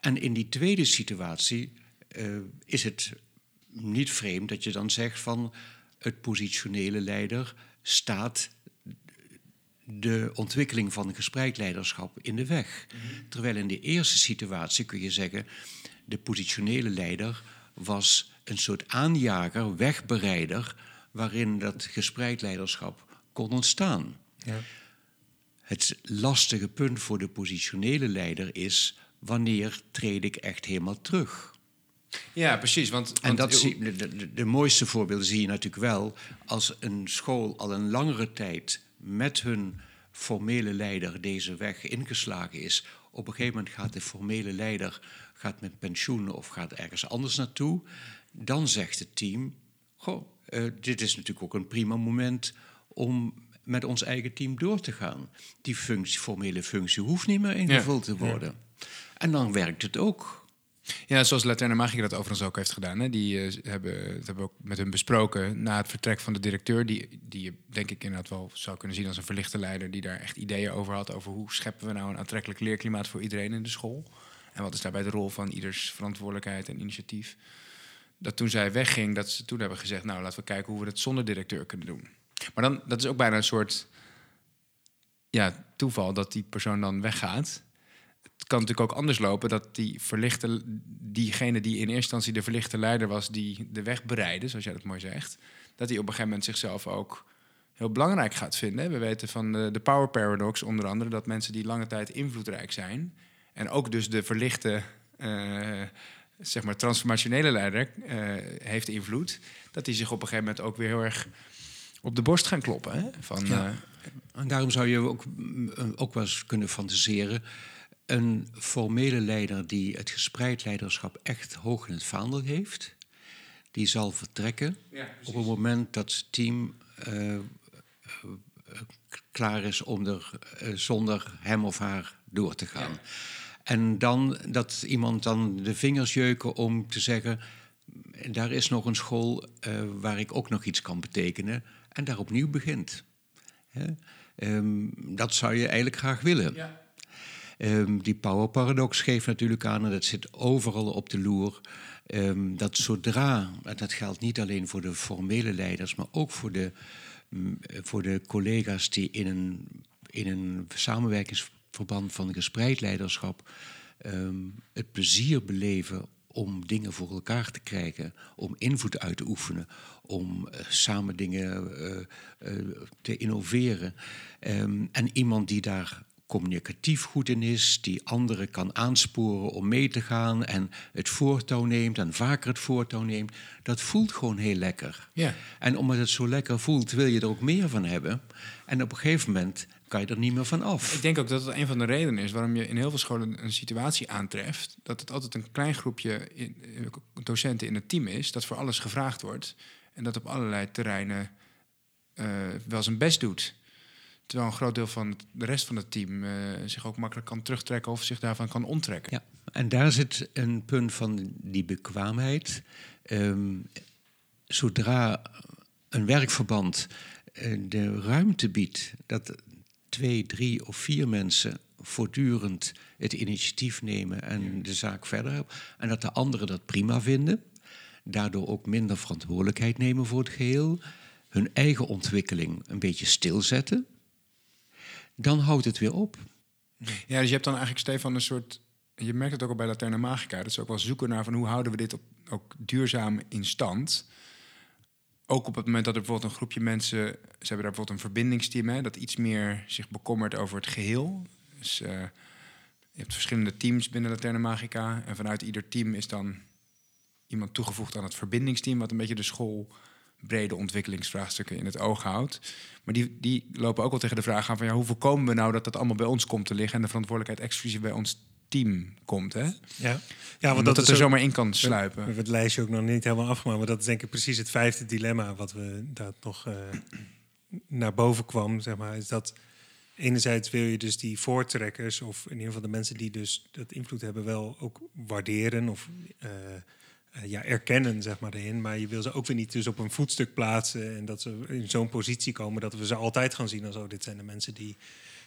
En in die tweede situatie uh, is het niet vreemd dat je dan zegt van het positionele leider staat de ontwikkeling van gespreidleiderschap in de weg. Terwijl in de eerste situatie kun je zeggen, de positionele leider was een soort aanjager, wegbereider, waarin dat gespreidleiderschap kon ontstaan. Ja. Het lastige punt voor de positionele leider is wanneer treed ik echt helemaal terug. Ja, precies. Want, want en dat zie, de, de, de, mooiste voorbeelden zie je natuurlijk wel als een school al een langere tijd met hun formele leider deze weg ingeslagen is. Op een gegeven moment gaat de formele leider gaat met pensioen of gaat ergens anders naartoe. Dan zegt het team: Goh, uh, dit is natuurlijk ook een prima moment om met ons eigen team door te gaan. Die functie, formele functie hoeft niet meer ingevuld te worden. En dan werkt het ook. Ja, zoals Laterne Magica dat overigens ook heeft gedaan. Hè. Die uh, hebben, dat hebben we ook met hem besproken na het vertrek van de directeur. Die, die je denk ik inderdaad wel zou kunnen zien als een verlichte leider. Die daar echt ideeën over had. Over hoe scheppen we nou een aantrekkelijk leerklimaat voor iedereen in de school. En wat is daarbij de rol van ieders verantwoordelijkheid en initiatief. Dat toen zij wegging, dat ze toen hebben gezegd... nou, laten we kijken hoe we het zonder directeur kunnen doen. Maar dan, dat is ook bijna een soort ja, toeval dat die persoon dan weggaat kan natuurlijk ook anders lopen dat die verlichte, diegene die in eerste instantie de verlichte leider was, die de weg bereidde, zoals jij dat mooi zegt, dat hij op een gegeven moment zichzelf ook heel belangrijk gaat vinden. We weten van de, de power paradox onder andere dat mensen die lange tijd invloedrijk zijn en ook dus de verlichte, uh, zeg maar transformationele leider uh, heeft invloed, dat die zich op een gegeven moment ook weer heel erg op de borst gaan kloppen. Hè? Van, ja. Uh, en daarom zou je ook, ook wel eens kunnen fantaseren een formele leider die het gespreid leiderschap echt hoog in het vaandel heeft, die zal vertrekken op het moment dat het team uh, klaar is om er uh, zonder hem of haar door te gaan. En dan dat iemand dan de vingers jeuken om te zeggen: daar is nog een school uh, waar ik ook nog iets kan betekenen, en daar opnieuw begint. Um, dat zou je eigenlijk graag willen. Ja. Ehm, die power paradox geeft natuurlijk aan, en dat zit overal op de loer, ehm, dat zodra, en dat geldt niet alleen voor de formele leiders, maar ook voor de, mm, voor de collega's die in een, in een samenwerkingsverband van gespreid leiderschap ehm, het plezier beleven om dingen voor elkaar te krijgen, om invloed uit te oefenen, om uh, samen dingen uh, te innoveren. Um, en iemand die daar communicatief goed in is, die anderen kan aansporen om mee te gaan en het voortouw neemt en vaker het voortouw neemt, dat voelt gewoon heel lekker. Ja. En omdat het zo lekker voelt, wil je er ook meer van hebben. En op een gegeven moment kan je er niet meer van af. Ik denk ook dat het een van de redenen is waarom je in heel veel scholen een situatie aantreft. Dat het altijd een klein groepje in, docenten in het team is, dat voor alles gevraagd wordt. En dat op allerlei terreinen uh, wel zijn best doet. Terwijl een groot deel van de rest van het team uh, zich ook makkelijk kan terugtrekken of zich daarvan kan onttrekken. Ja, en daar zit een punt van die bekwaamheid. Um, zodra een werkverband uh, de ruimte biedt dat twee, drie of vier mensen voortdurend het initiatief nemen en de zaak verder helpen. En dat de anderen dat prima vinden. Daardoor ook minder verantwoordelijkheid nemen voor het geheel. Hun eigen ontwikkeling een beetje stilzetten. Dan houdt het weer op. Ja, dus je hebt dan eigenlijk, Stefan, een soort... Je merkt het ook al bij Laterna Magica. Dat ze ook wel zoeken naar van hoe houden we dit op, ook duurzaam in stand ook op het moment dat er bijvoorbeeld een groepje mensen, ze hebben daar bijvoorbeeld een verbindingsteam, hè, dat iets meer zich bekommert over het geheel. Dus uh, je hebt verschillende teams binnen Laterne Magica. En vanuit ieder team is dan iemand toegevoegd aan het verbindingsteam, wat een beetje de schoolbrede ontwikkelingsvraagstukken in het oog houdt. Maar die, die lopen ook wel tegen de vraag aan van ja, hoe voorkomen we nou dat dat allemaal bij ons komt te liggen en de verantwoordelijkheid exclusief bij ons team komt. Hè? Ja, ja want dat, het er zomaar in kan sluipen. We hebben het lijstje ook nog niet helemaal afgemaakt, maar dat is denk ik precies het vijfde dilemma wat we daar nog uh, naar boven kwam. Zeg maar, is dat enerzijds wil je dus die voortrekkers, of in ieder geval de mensen die dus dat invloed hebben, wel ook waarderen of uh, ja, erkennen, zeg maar, erin. Maar je wil ze ook weer niet dus op een voetstuk plaatsen en dat ze in zo'n positie komen dat we ze altijd gaan zien als oh, dit zijn de mensen die,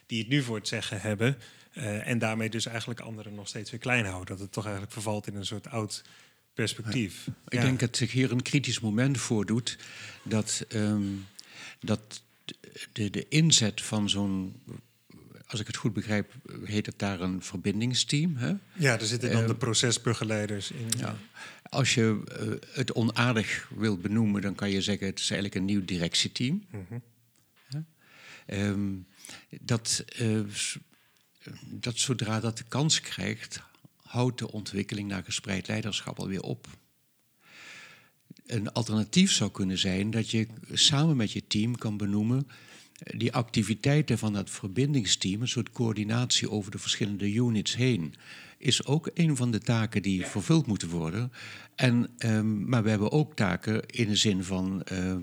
die het nu voor het zeggen hebben. Uh, en daarmee dus eigenlijk anderen nog steeds weer klein houden. Dat het toch eigenlijk vervalt in een soort oud perspectief. Ja. Ik denk dat zich hier een kritisch moment voordoet. Dat, um, dat de, de inzet van zo'n als ik het goed begrijp, heet het daar een verbindingsteam. Hè? Ja, er zitten dan uh, de procesbegeleiders in. Ja. Als je uh, het onaardig wilt benoemen, dan kan je zeggen: het is eigenlijk een nieuw directieteam. Mm -hmm. um, dat uh, dat zodra dat de kans krijgt, houdt de ontwikkeling naar gespreid leiderschap alweer op. Een alternatief zou kunnen zijn dat je samen met je team kan benoemen die activiteiten van dat verbindingsteam, een soort coördinatie over de verschillende units heen, is ook een van de taken die vervuld moeten worden. En, um, maar we hebben ook taken in de zin van uh,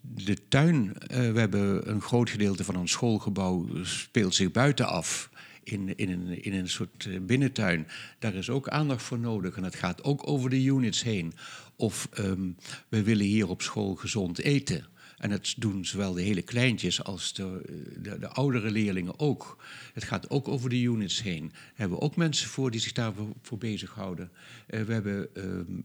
de tuin. Uh, we hebben een groot gedeelte van ons schoolgebouw speelt zich buiten af in, in, een, in een soort eh, binnentuin. Daar is ook aandacht voor nodig. En het gaat ook over de units heen. Of um, we willen hier op school gezond eten. En dat doen zowel de hele kleintjes als de, de, de, oudere leerlingen ook. Het gaat ook over de units heen. Daar hebben we ook mensen voor die zich daarvoor voor bezighouden. Uh, we hebben uh,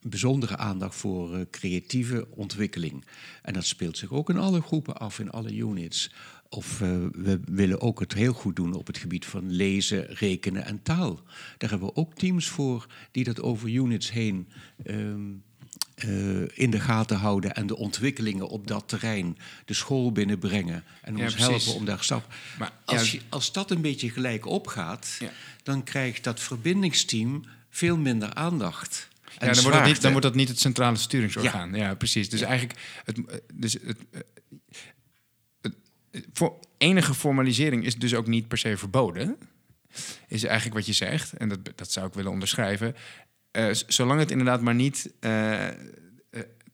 bijzondere aandacht voor uh, creatieve ontwikkeling. En dat speelt zich ook in alle groepen af, in alle units. Of uh, we willen ook het heel goed doen op het gebied van lezen, rekenen en taal. Daar hebben we ook teams voor die dat over units heen um, uh, in de gaten houden en de ontwikkelingen op dat terrein de school binnenbrengen en ja, ons precies. helpen om daar stap. Maar als, ja, je, als dat een beetje gelijk opgaat, ja. dan krijgt dat verbindingsteam veel minder aandacht. Ja, dan wordt, dat niet, dan wordt dat niet het centrale sturingsorgaan. Ja, precies. Dus eigenlijk, het, dus het, voor enige formalisering is dus ook niet per se verboden. Is eigenlijk wat je zegt. En dat, dat zou ik willen onderschrijven. Uh, zolang het inderdaad maar niet uh,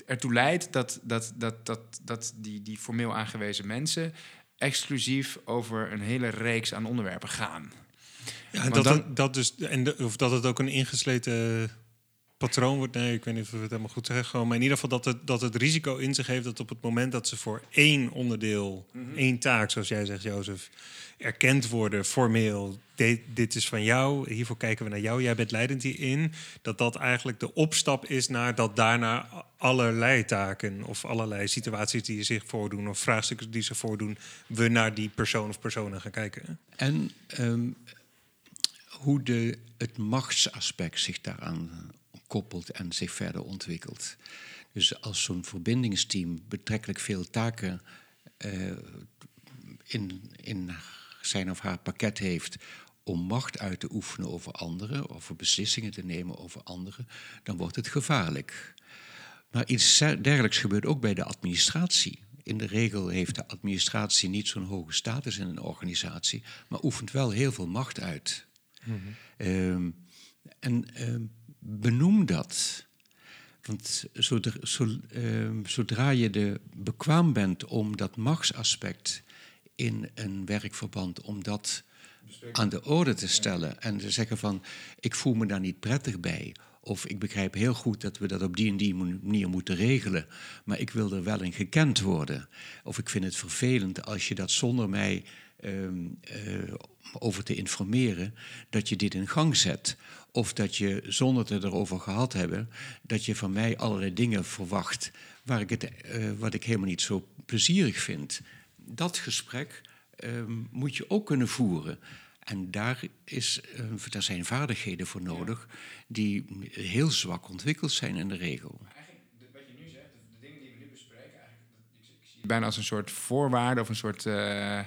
ertoe leidt dat, dat, dat, dat, dat die, die formeel aangewezen mensen exclusief over een hele reeks aan onderwerpen gaan. Ja, en dat, dan, dat dus, en de, of dat het ook een ingesleten patroon wordt. Nee, ik weet niet of we het helemaal goed zeggen. Gewoon, maar in ieder geval dat het, dat het risico in zich heeft dat op het moment dat ze voor één onderdeel, één taak, zoals jij zegt, Jozef, erkend worden formeel. Dit, dit is van jou, hiervoor kijken we naar jou, jij bent leidend hierin. Dat dat eigenlijk de opstap is naar dat daarna allerlei taken of allerlei situaties die zich voordoen of vraagstukken die zich voordoen, we naar die persoon of personen gaan kijken. En ehm, hoe de, het machtsaspect zich daaraan koppelt en zich verder ontwikkelt. Dus als zo'n verbindingsteam betrekkelijk veel taken uh, in, in zijn of haar pakket heeft om macht uit te oefenen over anderen, of beslissingen te nemen over anderen, dan wordt het gevaarlijk. Maar iets dergelijks gebeurt ook bij de administratie. In de regel heeft de administratie niet zo'n hoge status in een organisatie, maar oefent wel heel veel macht uit. Mm -hmm. en uh, benoem dat. Want zodra, ehm, zodra je de bekwaam bent om dat machtsaspect in een werkverband, om dat aan de orde te stellen en te zeggen van ik voel me daar niet prettig bij. Of ik begrijp heel goed dat we dat op die en die manier moeten regelen, maar ik wil er wel in gekend worden. Of ik vind het vervelend als je dat zonder mij uh, uh, over te informeren, dat je dit in gang zet. Of dat je, zonder het erover gehad hebben, dat je van mij allerlei dingen verwacht waar ik het, uh, wat ik helemaal niet zo plezierig vind. Dat gesprek uh, moet je ook kunnen voeren. En daar, is, uh, daar zijn vaardigheden voor nodig die heel zwak ontwikkeld zijn in de regel. Eigenlijk, wat je nu zegt, de dingen die we nu bespreken, eigenlijk, bijna als een soort voorwaarde of een soort uh,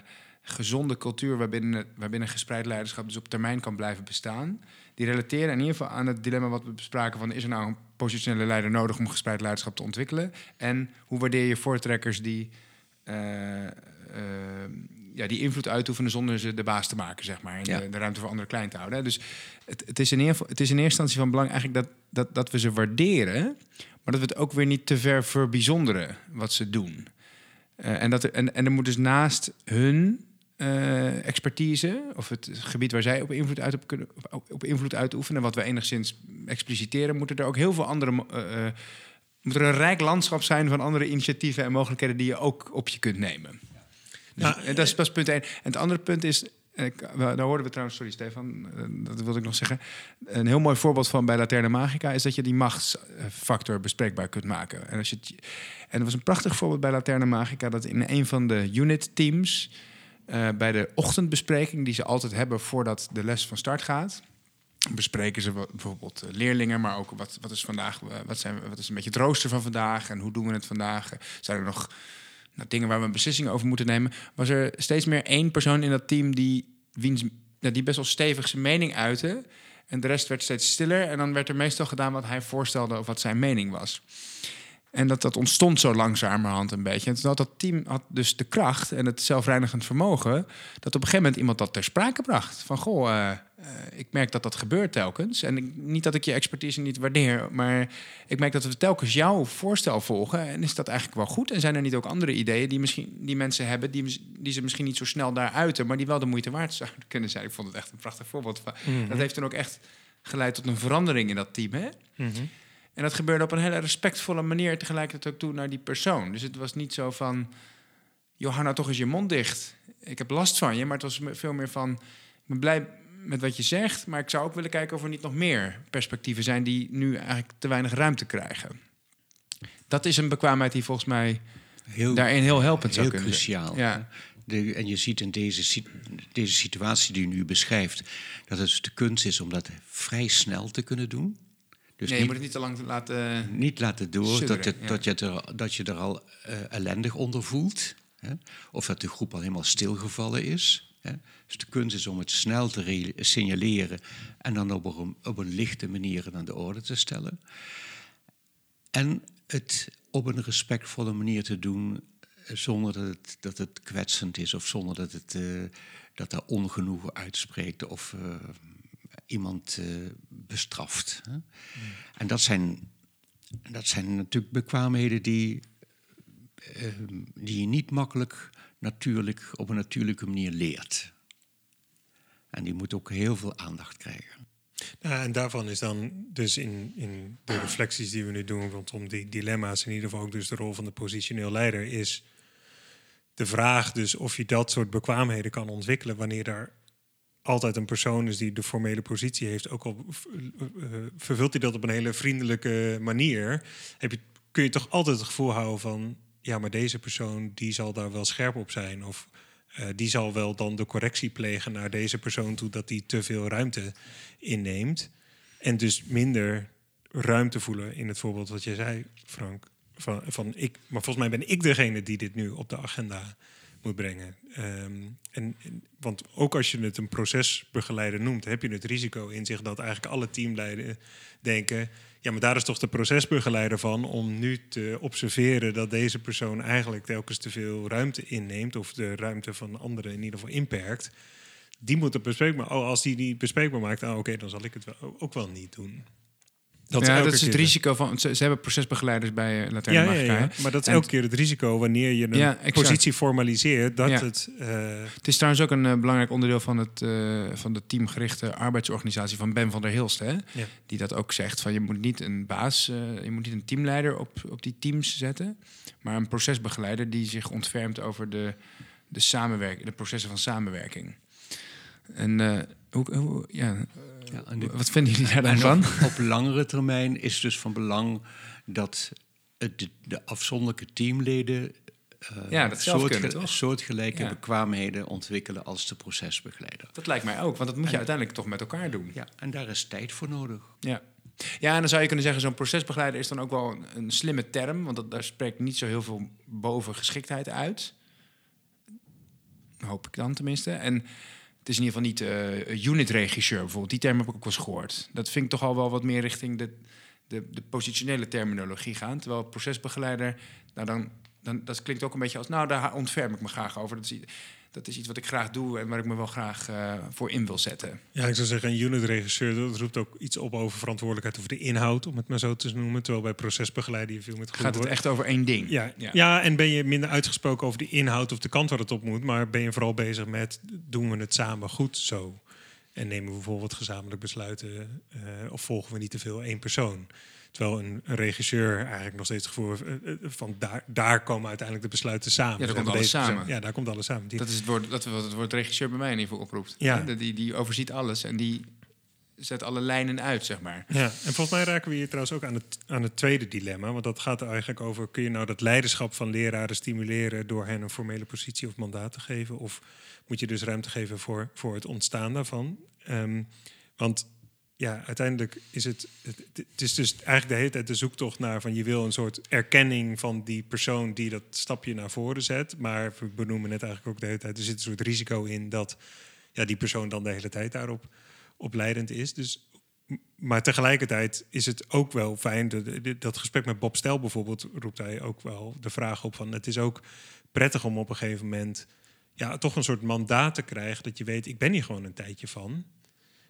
gezonde cultuur waarbinnen, waarbinnen gespreid leiderschap dus op termijn kan blijven bestaan. Die relateren in ieder geval aan het dilemma wat we bespraken van is er nou een positionele leider nodig om gespreid leiderschap te ontwikkelen? En hoe waardeer je voortrekkers die, uh, uh, ja, die invloed uitoefenen zonder ze de baas te maken, zeg maar. En ja. de, de, ruimte voor anderen klein te houden. Dus het, het, is in ieder geval, het is in eerste instantie van belang eigenlijk dat, dat, dat we ze waarderen, maar dat we het ook weer niet te ver verbijzonderen wat ze doen. Uh, en, dat er, en, en er moet dus naast hun uh, expertise, of het gebied waar zij op invloed uit, op, kunnen, op, invloed uitoefenen, wat we enigszins expliciteren, moeten er ook heel veel andere. Uh, moet er een rijk landschap zijn van andere initiatieven en mogelijkheden die je ook op je kunt nemen. Dus, nou, en dat is pas punt één. En het andere punt is, daar hoorden we trouwens, sorry Stefan, dat wilde ik nog zeggen. Een heel mooi voorbeeld van bij Laterne Magica is dat je die machtsfactor bespreekbaar kunt maken. En, als je en er was een prachtig voorbeeld bij Laterne Magica dat in een van de unit teams uh, bij de ochtendbespreking die ze altijd hebben voordat de les van start gaat. Bespreken ze bijvoorbeeld leerlingen, maar ook wat, wat is vandaag, wat, zijn, wat is een beetje het rooster van vandaag en hoe doen we het vandaag? Zijn er nog nou, dingen waar we een beslissing over moeten nemen? Was er steeds meer één persoon in dat team die, wiens, ja, die best wel stevig zijn mening uitte. En de rest werd steeds stiller. En dan werd er meestal gedaan wat hij voorstelde of wat zijn mening was. En dat, dat ontstond zo langzamerhand een beetje. En toen had dat team had dus de kracht en het zelfreinigend vermogen... dat op een gegeven moment iemand dat ter sprake bracht. Van, goh, uh, uh, ik merk dat dat gebeurt telkens. En ik, niet dat ik je expertise niet waardeer... maar ik merk dat we telkens jouw voorstel volgen. En is dat eigenlijk wel goed? En zijn er niet ook andere ideeën die, misschien, die mensen hebben... Die, die ze misschien niet zo snel daar uiten... maar die wel de moeite waard zouden kunnen zijn? Ik vond het echt een prachtig voorbeeld. Van. Mm -hmm. Dat heeft dan ook echt geleid tot een verandering in dat team, hè? Mm -hmm. En dat gebeurde op een hele respectvolle manier tegelijkertijd ook toe naar die persoon. Dus het was niet zo van, Johanna, toch eens je mond dicht. Ik heb last van je, maar het was veel meer van, ik ben blij met wat je zegt, maar ik zou ook willen kijken of er niet nog meer perspectieven zijn die nu eigenlijk te weinig ruimte krijgen. Dat is een bekwaamheid die volgens mij heel, daarin heel helpend heel zou kunnen cruciaal. Ja. De, en je ziet in deze, deze situatie die je nu beschrijft, dat het de kunst is om dat vrij snel te kunnen doen. Dus nee, je moet het niet te lang laten... Niet laten door dat, het, ja. dat, je er, dat je er al uh, ellendig onder voelt. Hè? Of dat de groep al helemaal stilgevallen is. Hè? Dus de kunst is om het snel te signaleren... en dan op een, op een lichte manier aan de orde te stellen. En het op een respectvolle manier te doen... Eh, zonder dat het, dat het kwetsend is... of zonder dat, het, uh, dat er ongenoegen uitspreekt... of uh, iemand uh, bestraft. Hè? En dat zijn, dat zijn natuurlijk bekwaamheden die, uh, die je niet makkelijk natuurlijk, op een natuurlijke manier leert. En die moet ook heel veel aandacht krijgen. En daarvan is dan dus in, in de reflecties die we nu doen rondom die dilemma's, in ieder geval ook dus de rol van de positioneel leider, is de vraag dus of je dat soort bekwaamheden kan ontwikkelen wanneer daar altijd een persoon is die de formele positie heeft, ook al uh, vervult hij dat op een hele vriendelijke manier, heb je, kun je toch altijd het gevoel houden van, ja, maar deze persoon die zal daar wel scherp op zijn. Of uh, die zal wel dan de correctie plegen naar deze persoon toe dat die te veel ruimte inneemt. En dus minder ruimte voelen in het voorbeeld wat je zei, Frank. Van, van ik, maar volgens mij ben ik degene die dit nu op de agenda brengen. Um, en, want ook als je het een procesbegeleider noemt, heb je het risico in zich dat eigenlijk alle teamleiders denken: ja, maar daar is toch de procesbegeleider van om nu te observeren dat deze persoon eigenlijk telkens te veel ruimte inneemt of de ruimte van anderen in ieder geval inperkt. Die moet het bespreekbaar. Oh, als die niet bespreekbaar maakt, oh, oké, dan zal ik het ook wel niet doen. Dat ja, dat is het risico van. Ze, ze, hebben procesbegeleiders bij uh, Latijn ja, ja, ja, maar dat is elke keer het risico wanneer je een positie formaliseert. Dat het, uh... het is trouwens ook een uh, belangrijk onderdeel van, het, van de teamgerichte arbeidsorganisatie van Ben van der Hilst. Hè? Die dat ook zegt: van je moet niet een baas, je moet niet een teamleider op, op die teams zetten, maar een procesbegeleider die zich ontfermt over de, de, samenwerking, de processen van samenwerking. En hoe, hoe ja. Ja, Wat vinden jullie daar dan van? Op, op, langere termijn is dus van belang dat de, de afzonderlijke teamleden uh, ja, dat soortge soortgelijke bekwaamheden ontwikkelen als de procesbegeleider. Dat lijkt mij ook, want dat moet je uiteindelijk toch met elkaar doen. Ja, en daar is tijd voor nodig. Ja. Ja, en dan zou je kunnen zeggen, zo'n procesbegeleider is dan ook wel een, een slimme term, want dat, daar spreekt niet zo heel veel bovengeschiktheid uit. Hoop ik dan tenminste. En het is in ieder geval niet uh, unit-regisseur bijvoorbeeld. Die term heb ik ook wel eens gehoord. Dat vind ik toch al wel wat meer richting de, de, de positionele terminologie gaan. Terwijl procesbegeleider, nou dan, dan, dat klinkt ook een beetje als... nou, daar ontferm ik me graag over. Dat is, dat is iets wat ik graag doe en waar ik me wel graag uh, voor in wil zetten. Ja, ik zou zeggen, een unit-regisseur, dat roept ook iets op over verantwoordelijkheid over de inhoud, om het maar zo te noemen. Terwijl bij procesbegeleider je veel met Gaat het echt over één ding? Ja, ja. ja, en ben je minder uitgesproken over de inhoud of de kant waar het op moet, maar ben je vooral bezig met, doen we het samen goed zo? En nemen we bijvoorbeeld gezamenlijk besluiten uh, of volgen we niet te veel één persoon? Terwijl een, een, regisseur eigenlijk nog steeds het gevoel eh, eh, van daar, daar komen uiteindelijk de besluiten samen. Ja, daar komt alles samen. Ja, daar komt alles samen. Dat is het woord, dat wat het woord regisseur bij mij in ieder geval oproept. Ja. Die, die overziet alles en die zet alle lijnen uit, zeg maar. Ja, en volgens mij raken we hier trouwens ook aan het, aan het tweede dilemma. Want dat gaat er eigenlijk over: kun je nou dat leiderschap van leraren stimuleren door hen een formele positie of mandaat te geven? Of moet je dus ruimte geven voor, voor het ontstaan daarvan? Um, want ja, uiteindelijk is het, het, is dus eigenlijk de hele tijd de zoektocht naar van je wil een soort erkenning van die persoon die dat stapje naar voren zet. Maar we benoemen net eigenlijk ook de hele tijd, er zit een soort risico in dat ja, die persoon dan de hele tijd daarop op leidend is. Dus, maar tegelijkertijd is het ook wel fijn, dat, dat gesprek met Bob Stel bijvoorbeeld roept hij ook wel de vraag op van het is ook prettig om op een gegeven moment ja, toch een soort mandaat te krijgen dat je weet, ik ben hier gewoon een tijdje van.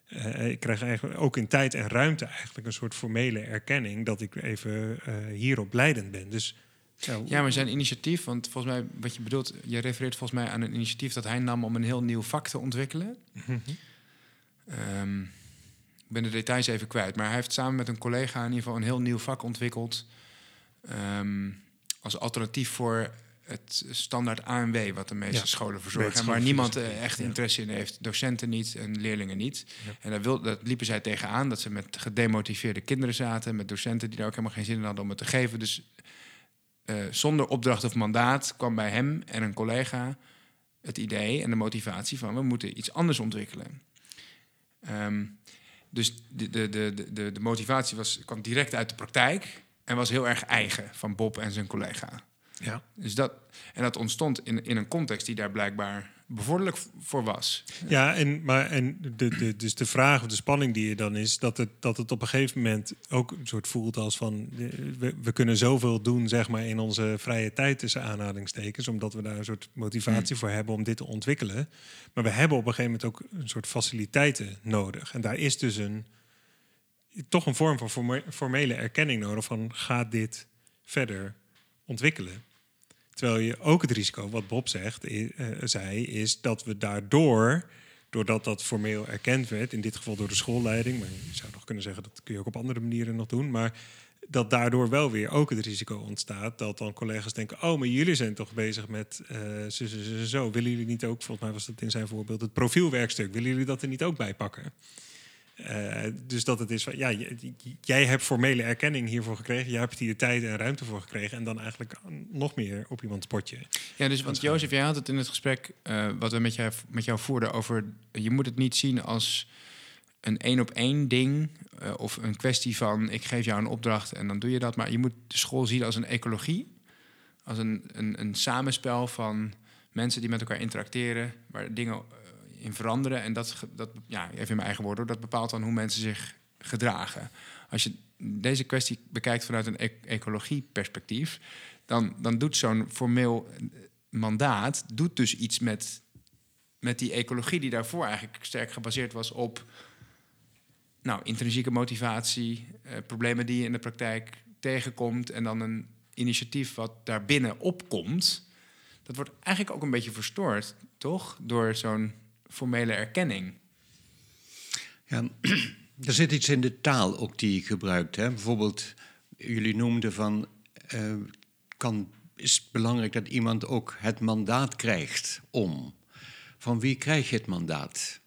Uh, ik krijg eigenlijk ook in tijd en ruimte eigenlijk een soort formele erkenning dat ik even uh, hierop leidend ben. Dus, ja, ja, maar zijn initiatief, want volgens mij, wat je bedoelt, je refereert volgens mij aan een initiatief dat hij nam om een heel nieuw vak te ontwikkelen. Mm um, ik ben de details even kwijt, maar hij heeft samen met een collega in ieder geval een heel nieuw vak ontwikkeld. Um, als alternatief voor het standaard ANW, wat de meeste scholen verzorgen. waar niemand eh, echt interesse in heeft. Docenten niet en leerlingen niet. En daar, wil, dat liepen zij tegenaan, dat ze met gedemotiveerde kinderen zaten. Met docenten die daar ook helemaal geen zin in hadden om het te geven. Dus uh, zonder opdracht of mandaat kwam bij hem en een collega het idee en de motivatie van... we moeten iets anders ontwikkelen. Um, dus de, de, de, de, de motivatie was, kwam direct uit de praktijk... en was heel erg eigen van Bob en zijn collega. Ja. Dus dat, en dat ontstond in, in een context die daar blijkbaar bevorderlijk voor was. Ja, en, maar, en de, de, dus de vraag of de spanning die er dan is, dat het, dat het op een gegeven moment ook een soort voelt als van we, we kunnen zoveel doen, zeg maar, in onze vrije tijd tussen aanhalingstekens, omdat we daar een soort motivatie hmm. voor hebben om dit te ontwikkelen. Maar we hebben op een gegeven moment ook een soort faciliteiten nodig. En daar is dus een toch een vorm van formele erkenning nodig van gaat dit verder ontwikkelen. Terwijl je ook het risico, wat Bob zegt, uh, zei, is dat we daardoor doordat dat formeel erkend werd, in dit geval door de schoolleiding, maar je zou nog kunnen zeggen dat kun je ook op andere manieren nog doen, maar dat daardoor wel weer ook het risico ontstaat dat dan collega's denken: oh, maar jullie zijn toch bezig met zo, zo, zo, Willen jullie niet ook, volgens mij was dat in zijn voorbeeld, het profielwerkstuk, willen jullie dat er niet ook bij pakken? Uh, dus dat het is van, ja, jij hebt formele erkenning hiervoor gekregen. Jij hebt hier de tijd en ruimte voor gekregen. En dan eigenlijk nog meer op iemands potje. Ja, dus want Jozef, jij had het in het gesprek uh, wat we met jou, met jou voerden over... je moet het niet zien als een één op één ding... Uh, of een kwestie van ik geef jou een opdracht en dan doe je dat. Maar je moet de school zien als een ecologie. Als een, een, een samenspel van mensen die met elkaar interacteren... waar dingen in veranderen. En dat, dat, ja, even in mijn eigen woorden, dat bepaalt dan hoe mensen zich gedragen. Als je deze kwestie bekijkt vanuit een e ecologieperspectief, dan, dan doet zo'n formeel mandaat doet dus iets met, met die ecologie die daarvoor eigenlijk sterk gebaseerd was op nou, intrinsieke motivatie, eh, problemen die je in de praktijk tegenkomt en dan een initiatief wat daarbinnen opkomt. Dat wordt eigenlijk ook een beetje verstoord, toch? Door zo'n formele erkenning. Ja, [CLEARS THROAT] er zit iets in de taal ook die je gebruikt. Hè? Bijvoorbeeld, jullie noemden van, uh, kan, is het belangrijk dat iemand ook het mandaat krijgt om. Van wie krijg je het mandaat?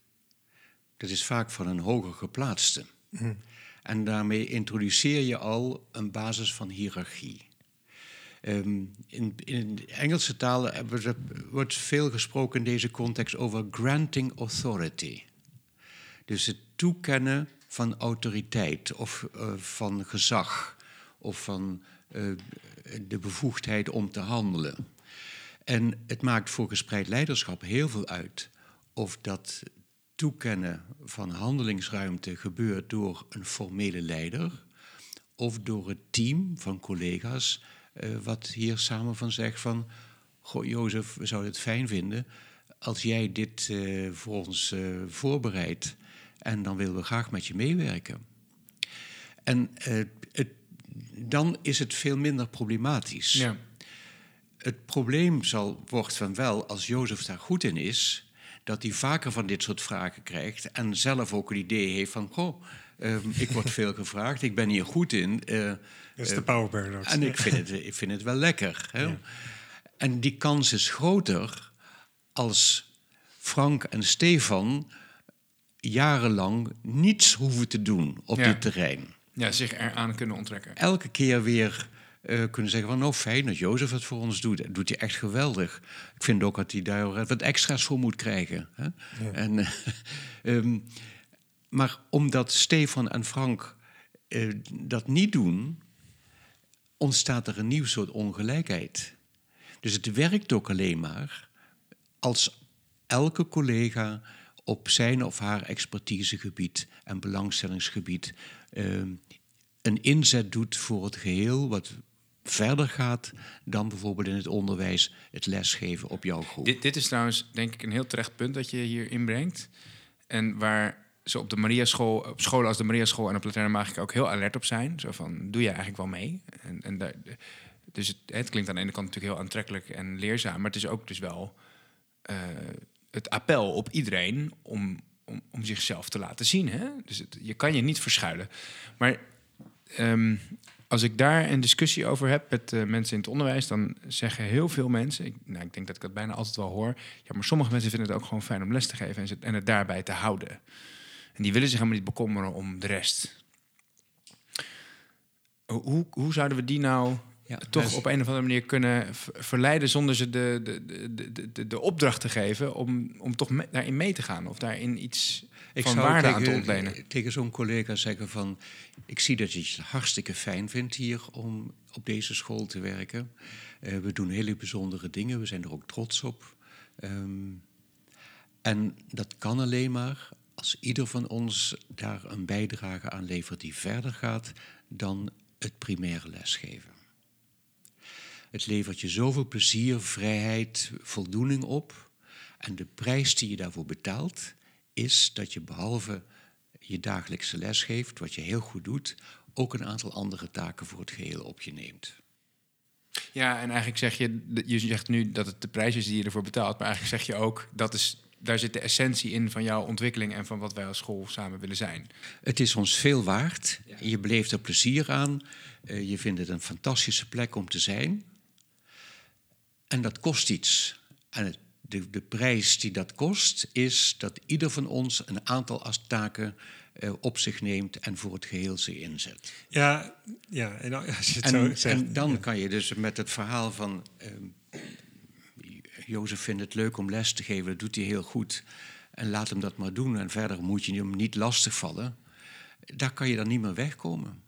Dat is vaak van een hoger geplaatste. Mm. En daarmee introduceer je al een basis van hiërarchie. Um, in, in de Engelse taal wordt veel gesproken in deze context over granting authority. Dus het toekennen van autoriteit of uh, van gezag of van uh, de bevoegdheid om te handelen. En het maakt voor gespreid leiderschap heel veel uit of dat toekennen van handelingsruimte gebeurt door een formele leider of door het team van collega's uh, wat hier samen van zegt van... Goh, Jozef, we zouden het fijn vinden als jij dit uh, voor ons uh, voorbereidt. En dan willen we graag met je meewerken. En het, dan is het veel minder problematisch. Ja. Het probleem zal, wordt van wel, als Jozef daar goed in is... dat hij vaker van dit soort vragen krijgt... en zelf ook een idee heeft van... Goh, um, ik word [LAUGHS] veel gevraagd, ik ben hier goed in... Dat is de power paradox. En ik vind het, ik vind het wel lekker. Hè? En die kans is groter als Frank en Stefan jarenlang niets hoeven te doen op dit terrein. Ja, zich eraan kunnen onttrekken. Elke keer weer uh, kunnen zeggen van... nou, fijn dat Jozef het voor ons doet. Dat doet hij echt geweldig. Ik vind ook dat hij daar wat extra's voor moet krijgen. Hè? Ja. En, um, [LAUGHS] maar omdat Stefan en Frank uh, dat niet doen ontstaat er een nieuw soort ongelijkheid. Dus het werkt ook alleen maar als elke collega op zijn of haar expertisegebied en belangstellingsgebied uh, een inzet doet voor het geheel wat verder gaat dan bijvoorbeeld in het onderwijs het lesgeven op jouw groep. Dit, dit is trouwens denk ik een heel terecht punt dat je hier inbrengt. En waar op de Maria School, op scholen als de Maria School en op Laterne Magica ook heel alert op zijn. Zo van, doe je eigenlijk wel mee? En, en daar, dus het, het, klinkt aan de ene kant natuurlijk heel aantrekkelijk en leerzaam, maar het is ook dus wel uh, het appel op iedereen om, om, om zichzelf te laten zien. Hè? Dus je kan je niet verschuilen. Maar um, als ik daar een discussie over heb met uh, mensen in het onderwijs, dan zeggen heel veel mensen, ik, nou, ik denk dat ik dat bijna altijd wel hoor, ja, maar sommige mensen vinden het ook gewoon fijn om les te geven en, en het daarbij te houden. En die willen zich helemaal niet bekommeren om de rest. Hoe, hoe zouden we die nou ja, toch dus- op een of andere manier kunnen verleiden zonder ze de, de, de, de, de opdracht te geven om, om toch daarin mee te gaan of daarin iets ik van waarde tegen, aan te ontlenen? Tegen zo'n collega zeggen van, ik zie dat je het hartstikke fijn vindt hier om op deze school te werken. Uh, we doen hele bijzondere dingen, we zijn er ook trots op. Um, en dat kan alleen maar als ieder van ons daar een bijdrage aan levert die verder gaat dan het primaire lesgeven. Het levert je zoveel plezier, vrijheid, voldoening op. En de prijs die je daarvoor betaalt, is dat je behalve je dagelijkse les geeft, wat je heel goed doet, ook een aantal andere taken voor het geheel op je neemt. Ja, en eigenlijk zeg je, je zegt nu dat het de prijs is die je ervoor betaalt, maar eigenlijk zeg je ook dat is daar zit de essentie in van jouw ontwikkeling en van wat wij als school samen willen zijn. Het is ons veel waard. Je beleeft er plezier aan. Uh, je vindt het een fantastische plek om te zijn. En dat kost iets. En het, de, de prijs die dat kost is dat ieder van ons een aantal taken uh, op zich neemt en voor het geheel ze inzet. Ja, ja en, [LAUGHS] als je het en, zo zegt, en dan kan je dus met het verhaal van... Uh, Jozef vindt het leuk om les te geven, dat doet hij heel goed. En laat hem dat maar doen. En verder moet je hem niet lastigvallen. Daar kan je dan niet meer wegkomen.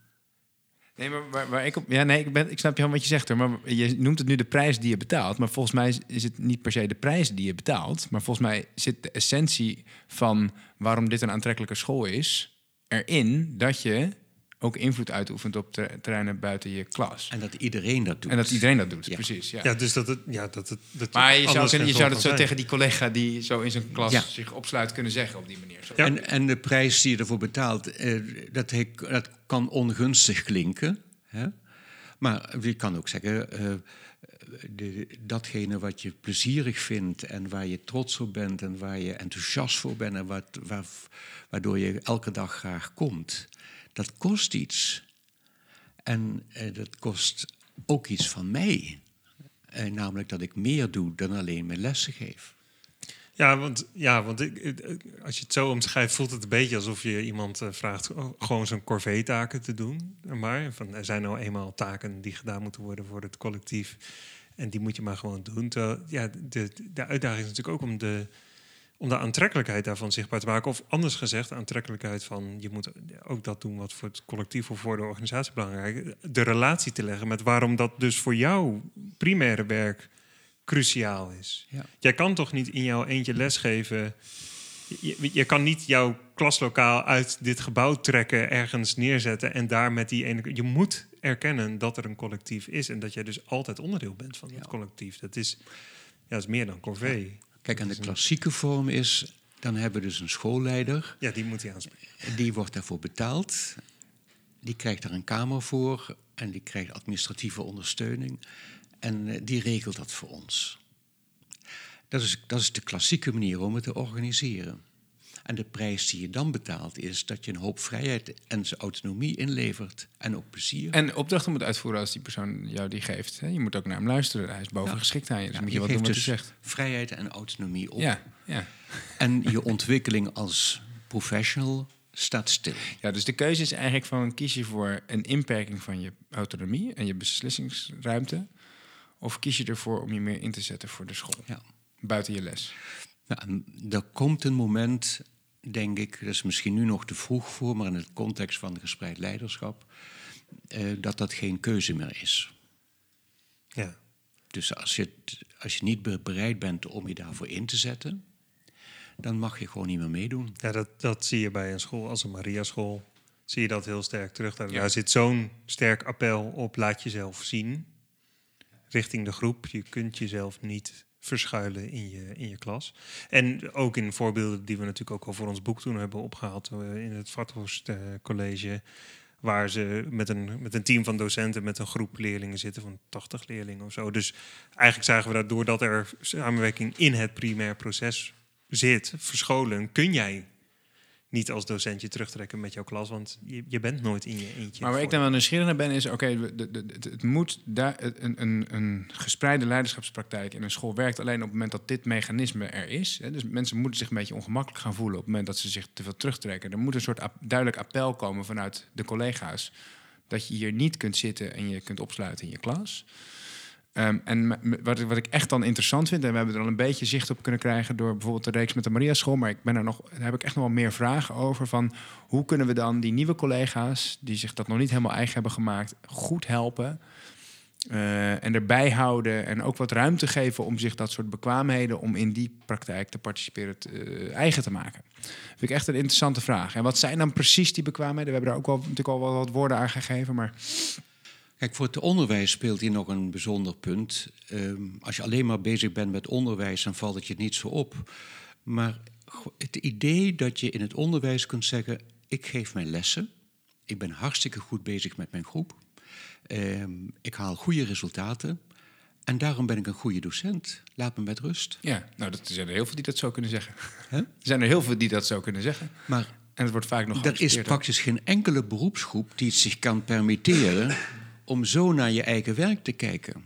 Nee, maar waar, ik op. Ja, nee, ik, ben, ik snap je wat je zegt. Maar je noemt het nu de prijs die je betaalt. Maar volgens mij is het niet per se de prijs die je betaalt. Maar volgens mij zit de essentie van waarom dit een aantrekkelijke school is. erin dat je ook invloed uitoefent op terreinen buiten je klas. En dat iedereen dat doet. En dat iedereen dat doet, precies. Ja. ja, dus dat het. Ja, dat het dat maar je zou, kunnen, je zou dat zo tegen die collega die zo in zijn klas zich opsluit kunnen zeggen op die manier. Zo. Ja. En, en de prijs die je ervoor betaalt, eh, dat, dat kan ongunstig klinken. Hè? Maar je kan ook zeggen. Uh, de, datgene wat je plezierig vindt en waar je trots op bent en waar je enthousiast voor bent en wat, waar, waardoor je elke dag graag komt dat kost iets. En eh, dat kost ook iets van mij. Eh, namelijk dat ik meer doe dan alleen mijn lessen geef. Ja, want, ja, want ik, als je het zo omschrijft, voelt het een beetje alsof je iemand uh, vraagt gewoon zo'n corvée-taken te doen. Maar van, er zijn nou eenmaal taken die gedaan moeten worden voor het collectief. En die moet je maar gewoon doen. Ja, de, de uitdaging is natuurlijk ook om de, om de aantrekkelijkheid daarvan zichtbaar te maken. Of anders gezegd, de aantrekkelijkheid van je moet ook dat doen wat voor het collectief of voor de organisatie belangrijk is. De relatie te leggen met waarom dat dus voor jouw primaire werk cruciaal is. Ja. Jij kan toch niet in jouw eentje lesgeven. Je, je, kan niet jouw klaslokaal uit dit gebouw trekken, ergens neerzetten en daar met die ene. Je moet erkennen dat er een collectief is en dat jij dus altijd onderdeel bent van het collectief. Dat is, ja, dat is meer dan corvée. Kijk, en de klassieke vorm is, dan hebben we dus een schoolleider. Ja, die moet hij aanspreken. Die wordt daarvoor betaald. Die krijgt daar een kamer voor en die krijgt administratieve ondersteuning. En eh, die regelt dat voor ons. Dat is, dat is de klassieke manier om het te organiseren. En de prijs die je dan betaalt is dat je een hoop vrijheid en zijn autonomie inlevert. En ook plezier. En opdrachten moet uitvoeren als die persoon jou die geeft. Je moet ook naar hem luisteren. Hij is boven geschikt aan je. Dus moet je, wat doen wat dus zegt. vrijheid en autonomie op. Ja, ja. [LAUGHS] En je ontwikkeling als professional staat stil. Ja, dus de keuze is eigenlijk van kies je voor een inperking van je autonomie en je beslissingsruimte. Of kies je ervoor om je meer in te zetten voor de school. Ja. Buiten je les. Ja, er komt een moment denk ik, dat is misschien nu nog te vroeg voor, maar in het context van gespreid leiderschap, uh, dat dat geen keuze meer is. Ja. Dus als je, als je niet bereid bent om je daarvoor in te zetten, dan mag je gewoon niet meer meedoen. Ja, dat, dat zie je bij een school als een Maria-school. Zie je dat heel sterk terug. Daar, daar zit zo'n sterk appel op, laat jezelf zien. Richting de groep. Je kunt jezelf niet verschuilen in je, in je klas. En ook in voorbeelden die we natuurlijk ook al voor ons boek toen hebben opgehaald uh, in het Vathorst uh, College. Waar ze met een, met een team van docenten met een groep leerlingen zitten van 80 leerlingen of zo. Dus eigenlijk zagen we dat doordat er samenwerking in het primair proces zit, verscholen, kun jij niet als docentje terugtrekken met jouw klas, want je, je bent nooit in je eentje. Maar waar ik dan wel nieuwsgierig naar ben, is: oké, het moet daar een, een, een gespreide leiderschapspraktijk in een school werkt alleen op het moment dat dit mechanisme er is. Hè. Dus mensen moeten zich een beetje ongemakkelijk gaan voelen op het moment dat ze zich te veel terugtrekken. Er moet een soort duidelijk appel komen vanuit de collega's dat je hier niet kunt zitten en je kunt opsluiten in je klas. Ehm, en wat, wat, ik echt dan interessant vind, en we hebben er al een beetje zicht op kunnen krijgen door bijvoorbeeld de reeks met de Maria School, maar ik ben er nog, daar heb ik echt nog wel meer vragen over van hoe kunnen we dan die nieuwe collega's, die zich dat nog niet helemaal eigen hebben gemaakt, goed helpen uh, en erbij houden en ook wat ruimte geven om zich dat soort bekwaamheden om in die praktijk te participeren te, uh, eigen te maken. Dat vind ik echt een interessante vraag. En wat zijn dan precies die bekwaamheden? We hebben daar ook wel, natuurlijk al wel wat woorden aan gegeven, maar Kijk, voor het onderwijs speelt hier nog een bijzonder punt. Ehm, als je alleen maar bezig bent met onderwijs, dan valt het je niet zo op. Maar het idee dat je in het onderwijs kunt zeggen: ik geef mijn lessen, ik ben hartstikke goed bezig met mijn groep, ehm, ik haal goede resultaten En daarom ben ik een goede docent. Laat me met rust. Ja, nou, dat zijn er heel veel die dat zo kunnen zeggen. Er zijn er heel veel die dat zo kunnen zeggen. Maar En het wordt vaak nog er is praktisch geen enkele beroepsgroep die het zich kan permitteren om zo naar je eigen werk te kijken.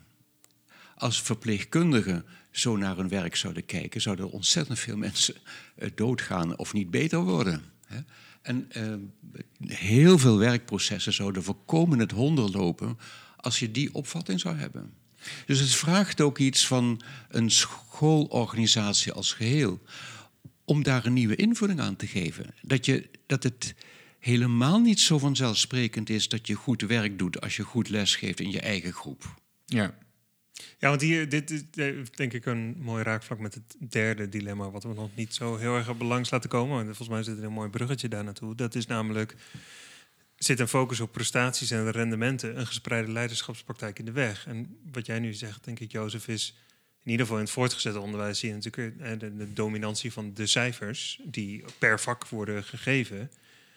Als verpleegkundigen zo naar hun werk zouden kijken, zouden ontzettend veel mensen eh, doodgaan of niet beter worden. En eh, heel veel werkprocessen zouden voorkomen het honder lopen als je die opvatting zou hebben. Dus het vraagt ook iets van een schoolorganisatie als geheel om daar een nieuwe invulling aan te geven. Dat, je, dat het helemaal niet zo vanzelfsprekend is dat je goed werk doet als je goed lesgeeft in je eigen groep. Ja. Ja, want hier, dit is eh, denk ik een mooi raakvlak met het derde dilemma, wat we nog niet zo heel erg op belangs laten komen. En volgens mij zit er een mooi bruggetje daar naartoe. Dat is namelijk, zit een focus op prestaties en rendementen, een gespreide leiderschapspraktijk in de weg. En wat jij nu zegt, denk ik, Jozef, is in ieder geval in het voortgezette onderwijs zie je natuurlijk eh, de, de dominantie van de cijfers die per vak worden gegeven.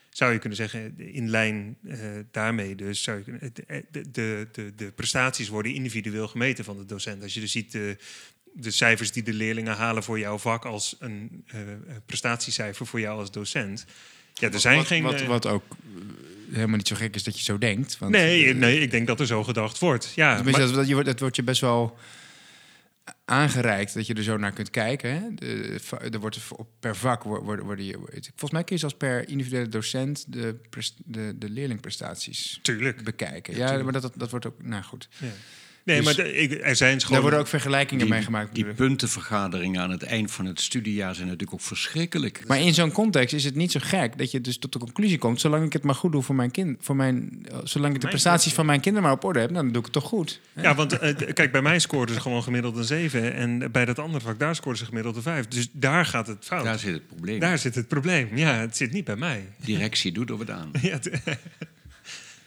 Zou je kunnen zeggen, in lijn eh, daarmee dus, zou je kunnen, de, de, de, prestaties worden individueel gemeten van de docent. Als je dus ziet de, de cijfers die de leerlingen halen voor jouw vak als een eh, prestatiecijfer voor jou als docent. Ja, er zijn wat, geen... Wat, eh, wat ook eh, helemaal niet zo gek is dat je zo denkt. Want, nee, eh, nee, ik denk dat er zo gedacht wordt. Ja, maar- dat, dat wordt je best wel aangereikt dat je er zo naar kunt kijken. Hè? De, er wordt per vak wo- worden, worden je, volgens mij kun je zelfs per individuele docent de, de, de leerlingprestaties tuurlijk. bekijken. Ja, Ja, tuurlijk. maar dat, dat, dat wordt ook, nou goed. Ja. Nee, Dus- maar er zijn Daar scholen... worden ook vergelijkingen Die, mee gemaakt. die puntenvergaderingen aan het eind van het studiejaar zijn natuurlijk ook verschrikkelijk. Maar in zo'n context is het niet zo gek dat je dus tot de conclusie komt: zolang ik het maar goed doe voor mijn kind, voor mijn, eh, zolang ik de prestaties van mijn kinderen maar op orde heb, dan doe ik het toch goed. Ja, want eh, kijk, bij mij scoorden ze gewoon gemiddeld een 7. En bij dat andere vak, daar scoorden ze gemiddeld een 5. Dus daar gaat het fout. Daar Daar, zit het probleem. zit het probleem. Ja, het zit niet bij mij. Directie doet er wat aan. [LAUGHS] Ja, het-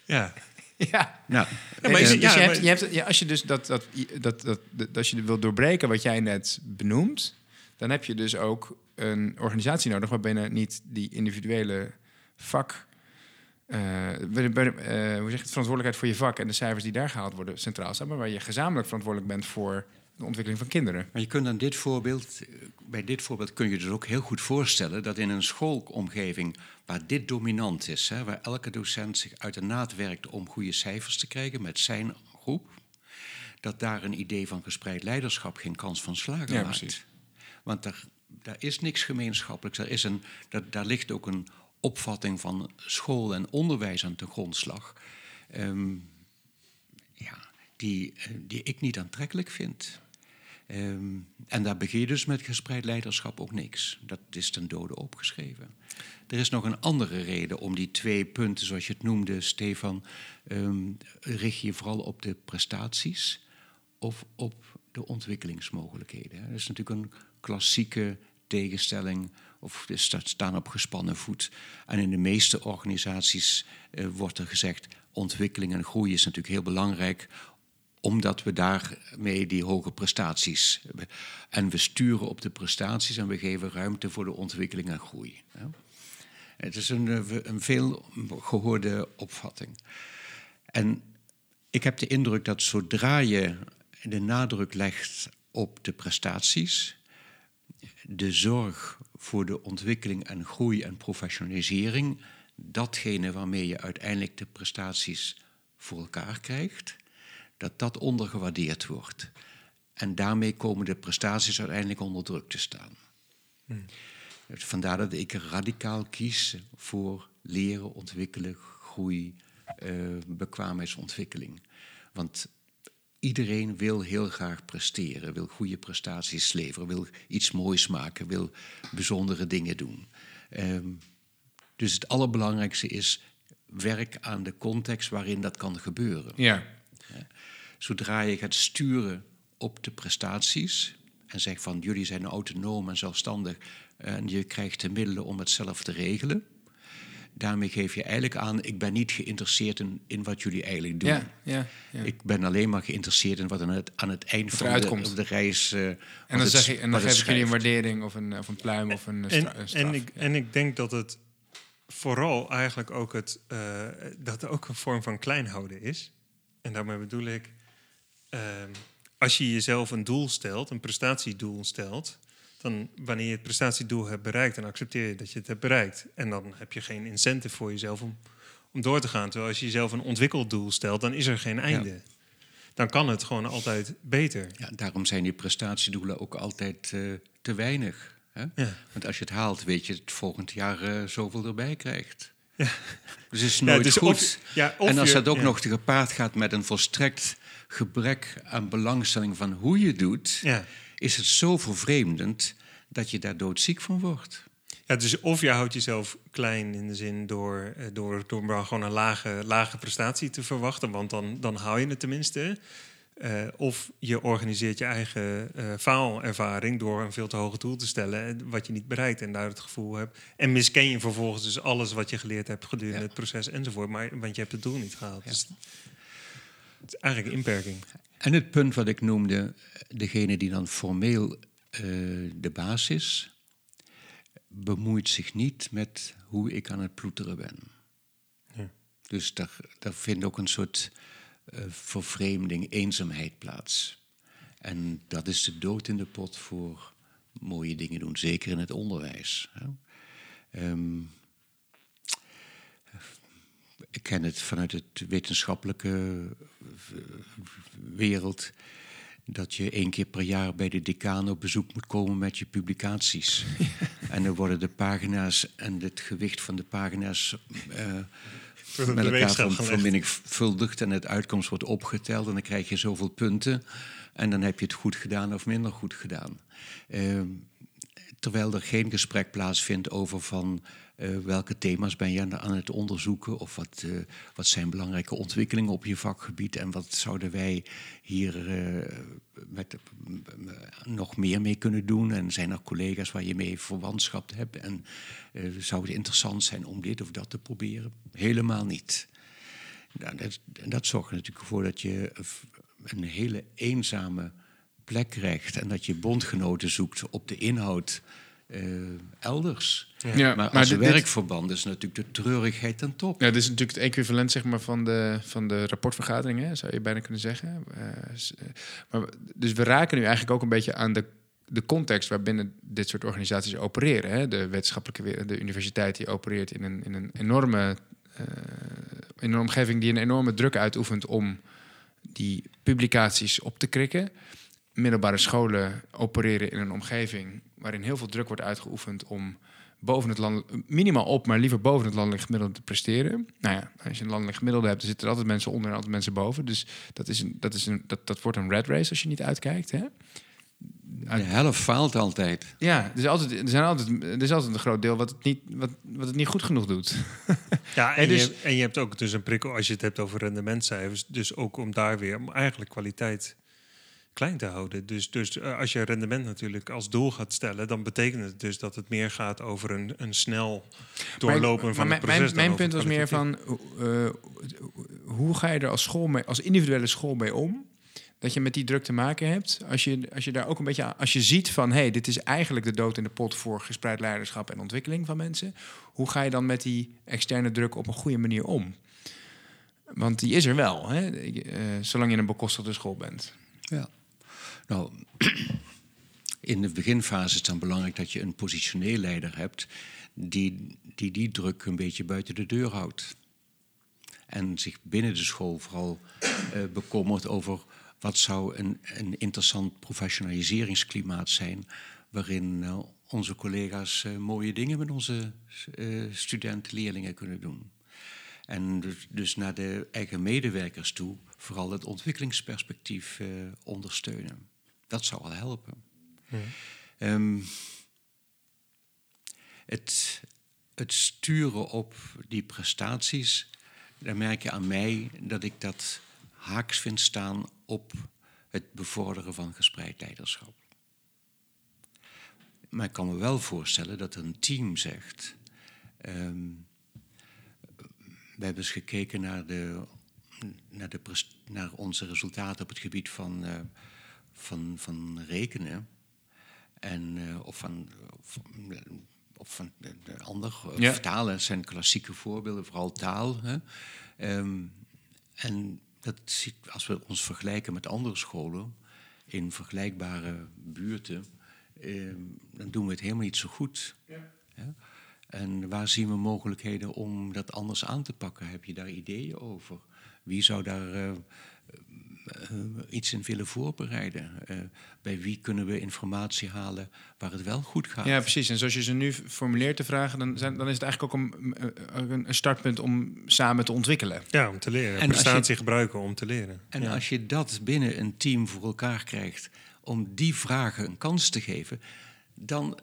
[LAUGHS] [LAUGHS] ja. Ja. Nou, Ja, maar is- dus ja, je hebt, je hebt, ja, als je dus dat, dat, dat, dat, dat, als je wil doorbreken wat jij net benoemt, dan heb je dus ook een organisatie nodig waarbij niet die individuele vak, eh, bij bij eh, hoe zeg je het, verantwoordelijkheid voor je vak en de cijfers die daar gehaald worden centraal staan, maar waar je gezamenlijk verantwoordelijk bent voor de ontwikkeling van kinderen. Maar je kunt aan dit voorbeeld, bij dit voorbeeld kun je dus ook heel goed voorstellen dat in een schoolomgeving waar dit dominant is, hè, waar elke docent zich uit de naad werkt om goede cijfers te krijgen met zijn groep, dat daar een idee van gespreid leiderschap geen kans van slagen Ja, maakt. precies. Want daar, daar is niks gemeenschappelijks. Er is een, daar, daar ligt ook een opvatting van school en onderwijs aan de grondslag. Ehm, ja, die, eh, die ik niet aantrekkelijk vind. Ehm, en daar begin je dus met gespreid leiderschap ook niks. Dat is ten dode opgeschreven. Er is nog een andere reden om die twee punten, zoals je het noemde, Stefan. ehm, richt je vooral op de prestaties of op de ontwikkelingsmogelijkheden. Dat is natuurlijk een klassieke tegenstelling of staan op gespannen voet. En in de meeste organisaties eh, wordt er gezegd... ontwikkeling en groei is natuurlijk heel belangrijk omdat we daarmee die hoge prestaties. En we sturen op de prestaties en we geven ruimte voor de ontwikkeling en groei. Het is een, eh, een veel gehoorde opvatting. En ik heb de indruk dat zodra je de nadruk legt op de prestaties, de zorg voor de ontwikkeling en groei en professionalisering, datgene waarmee je uiteindelijk de prestaties voor elkaar krijgt, dat dat ondergewaardeerd wordt. En daarmee komen de prestaties uiteindelijk onder druk te staan. Dus Vandaar dat ik radicaal kies voor leren, ontwikkelen, groei, eh, bekwaamheidsontwikkeling. Want iedereen wil heel graag presteren, wil goede prestaties leveren, wil iets moois maken, wil bijzondere dingen doen. Ehm, dus het allerbelangrijkste is werk aan de context waarin dat kan gebeuren. Ja. Zodra je gaat sturen op de prestaties en zegt van jullie zijn autonoom en zelfstandig en je krijgt de middelen om het zelf te regelen, daarmee geef je eigenlijk aan ik ben niet geïnteresseerd in, in wat jullie eigenlijk doen. Ja, ja, ja. Ik ben alleen maar geïnteresseerd in wat aan het, aan het eind van de, komt. op de reis. eh, En dan, het- zeg je, en dan geef ik jullie een waardering of een, of een pluim of een, En, een straf. en, ik, en ik denk dat het vooral eigenlijk ook, het, eh, dat er ook een vorm van kleinhouden is. En daarmee bedoel ik, als je jezelf een doel stelt, een prestatiedoel stelt, dan wanneer je het prestatiedoel hebt bereikt, dan accepteer je dat je het hebt bereikt. En dan heb je geen incentive voor jezelf om, om door te gaan. Terwijl als je jezelf een ontwikkeldoel stelt, dan is er geen einde. Dan kan het gewoon altijd beter. Ja, daarom zijn die prestatiedoelen ook altijd uh, te weinig. Hè? Ja. Want als je het haalt, weet je het volgend jaar uh, zoveel erbij krijgt. Ja. Dus het is nooit dus goed. ja, en als dat ook nog te gepaard gaat met een volstrekt gebrek aan belangstelling van hoe je doet, is het zo vervreemdend dat je daar doodziek van wordt. Ja, dus of je houdt jezelf klein in de zin door, eh, door, door gewoon een lage, lage prestatie te verwachten, want dan, dan hou je het tenminste. Uh, of je organiseert je eigen uh, faalervaring door een veel te hoge doel te stellen, wat je niet bereikt en daar het gevoel hebt. En misken je vervolgens dus alles wat je geleerd hebt gedurende het proces enzovoort, maar, want je hebt het doel niet gehaald. Dus het is eigenlijk een inperking. En het punt wat ik noemde, degene die dan formeel uh, de baas is, bemoeit zich niet met hoe ik aan het ploeteren ben. Ja. Dus daar, daar vindt ook een soort uh, vervreemding, eenzaamheid plaats. En dat is de dood in de pot voor mooie dingen doen, zeker in het onderwijs. Um, ik ken het vanuit het wetenschappelijke eh, wereld. Dat je één keer per jaar bij de decaan op bezoek moet komen met je publicaties. [LAUGHS] en dan worden de pagina's en het gewicht van de pagina's uh, met elkaar vermenigvuldigd. En het uitkomst wordt opgeteld en dan krijg je zoveel punten. En dan heb je het goed gedaan of minder goed gedaan. Uh, terwijl er geen gesprek plaatsvindt over van uh, welke thema's ben je aan het onderzoeken of wat, uh, wat zijn belangrijke ontwikkelingen op je vakgebied en wat zouden wij hier uh, met, nog meer mee kunnen doen en zijn er collega's waar je mee verwantschap hebt en zou het interessant zijn om dit of dat te proberen? Helemaal niet. Nou, dat, dat zorgt er natuurlijk voor dat je een hele eenzame plek krijgt en dat je bondgenoten zoekt op de inhoud uh, elders. Ja. maar als maar werkverband is natuurlijk de treurigheid ten top. Ja, dit is natuurlijk het equivalent zeg maar, van, de, van de rapportvergaderingen, zou je bijna kunnen zeggen. Uh, maar, dus we raken nu eigenlijk ook een beetje aan de, de context waarbinnen dit soort organisaties opereren. Hè? De wetenschappelijke de universiteit die opereert in een, in een enorme uh, in een omgeving die een enorme druk uitoefent om die publicaties op te krikken middelbare scholen opereren in een omgeving waarin heel veel druk wordt uitgeoefend om boven het land, minimaal op, maar liever boven het landelijk gemiddelde te presteren. Nou ja, als je een landelijk gemiddelde hebt, dan zitten er altijd mensen onder en altijd mensen boven. Dus dat, is een, dat, is een, dat, dat wordt een red race als je niet uitkijkt. Hè? De helft faalt altijd. Ja, er is altijd, er zijn altijd, er is altijd een groot deel wat het niet, wat, wat het niet goed genoeg doet. [LAUGHS] Ja, en, dus, je, en je hebt ook dus een prikkel als je het hebt over rendementcijfers. Dus ook om daar weer om eigenlijk kwaliteit klein te houden. Dus, dus eh, als je rendement natuurlijk als doel gaat stellen, dan betekent het dus dat het meer gaat over een, een snel doorlopen van het proces. Mijn, mijn punt was meer van uh, hoe ga je er als school mee, als individuele school mee om? Dat je met die druk te maken hebt. Als je, als je daar ook een beetje als je ziet van hé, hey, dit is eigenlijk de dood in de pot voor gespreid leiderschap en ontwikkeling van mensen. Hoe ga je dan met die externe druk op een goede manier om? Want die is er wel, hè? Uh, zolang je in een bekostigde school bent. Ja. Nou, [CLEARS THROAT] in de beginfase is het dan belangrijk dat je een positioneel leider hebt die, die die druk een beetje buiten de deur houdt. En zich binnen de school vooral uh, bekommert over wat zou een, een interessant professionaliseringsklimaat zijn waarin uh, onze collega's uh, mooie dingen met onze studenten, leerlingen kunnen doen. En dus, dus, naar de eigen medewerkers toe vooral het ontwikkelingsperspectief ondersteunen. Dat zou wel helpen. Ehm, het, het sturen op die prestaties, daar merk je aan mij dat ik dat haaks vind staan op het bevorderen van gespreid leiderschap. Maar ik kan me wel voorstellen dat een team zegt. Um, we hebben eens gekeken naar, de, naar, de, naar onze resultaten op het gebied van uh, van, van rekenen. En, uh, of van, of van de ander, ja. vertalen zijn klassieke voorbeelden, vooral taal. Hè. Um, en dat ziet, als we ons vergelijken met andere scholen, in vergelijkbare buurten, ehm, dan doen we het helemaal niet zo goed. Ja. En waar zien we mogelijkheden om dat anders aan te pakken? Heb je daar ideeën over? Wie zou daar uh, iets in willen voorbereiden? Uh, bij wie kunnen we informatie halen waar het wel goed gaat? Ja, precies. En zoals je ze nu formuleert te vragen, dan, zijn, dan is het eigenlijk ook een, een, startpunt om samen te ontwikkelen. Ja, om te leren. En prestatie gebruiken om te leren. En als je dat binnen een team voor elkaar krijgt, om die vragen een kans te geven, dan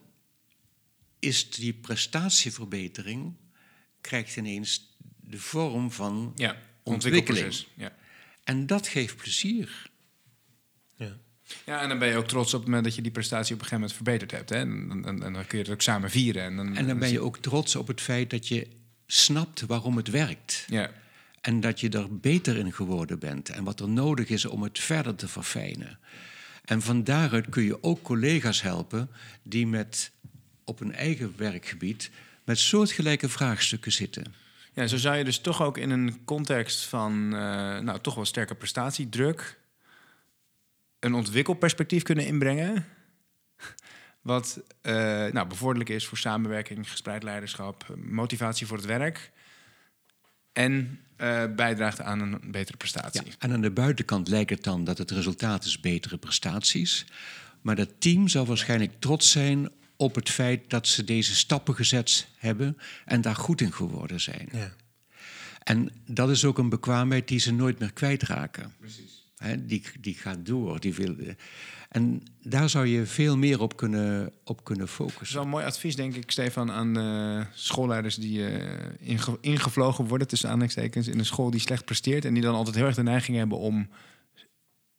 is die prestatieverbetering krijgt ineens de vorm van ja, ontwikkeling. Ja. En dat geeft plezier. Ja. Ja, en dan ben je ook trots op het moment dat je die prestatie op een gegeven moment verbeterd hebt. Hè? En, en, en dan kun je het ook samen vieren. En dan, en dan ben je ook trots op het feit dat je snapt waarom het werkt. Ja. En dat je er beter in geworden bent. En wat er nodig is om het verder te verfijnen. En van daaruit kun je ook collega's helpen die met op een eigen werkgebied met soortgelijke vraagstukken zitten. Ja, zo zou je dus toch ook in een context van uh, nou, toch wel sterke prestatiedruk een ontwikkelperspectief kunnen inbrengen. Wat uh, nou, bevorderlijk is voor samenwerking, gespreid leiderschap, motivatie voor het werk. En uh, bijdraagt aan een betere prestatie. En aan de buitenkant lijkt het dan dat het resultaat is betere prestaties. Maar dat team zal waarschijnlijk trots zijn op het feit dat ze deze stappen gezet hebben en daar goed in geworden zijn. Ja. En dat is ook een bekwaamheid die ze nooit meer kwijtraken. Precies. He, die, die gaat door. Die wil, en daar zou je veel meer op kunnen, op kunnen focussen. Dat is wel een mooi advies, denk ik, Stefan, aan uh, schoolleiders die uh, ingevlogen worden, tussen aanhalingstekens, in een school die slecht presteert. En die dan altijd heel erg de neiging hebben om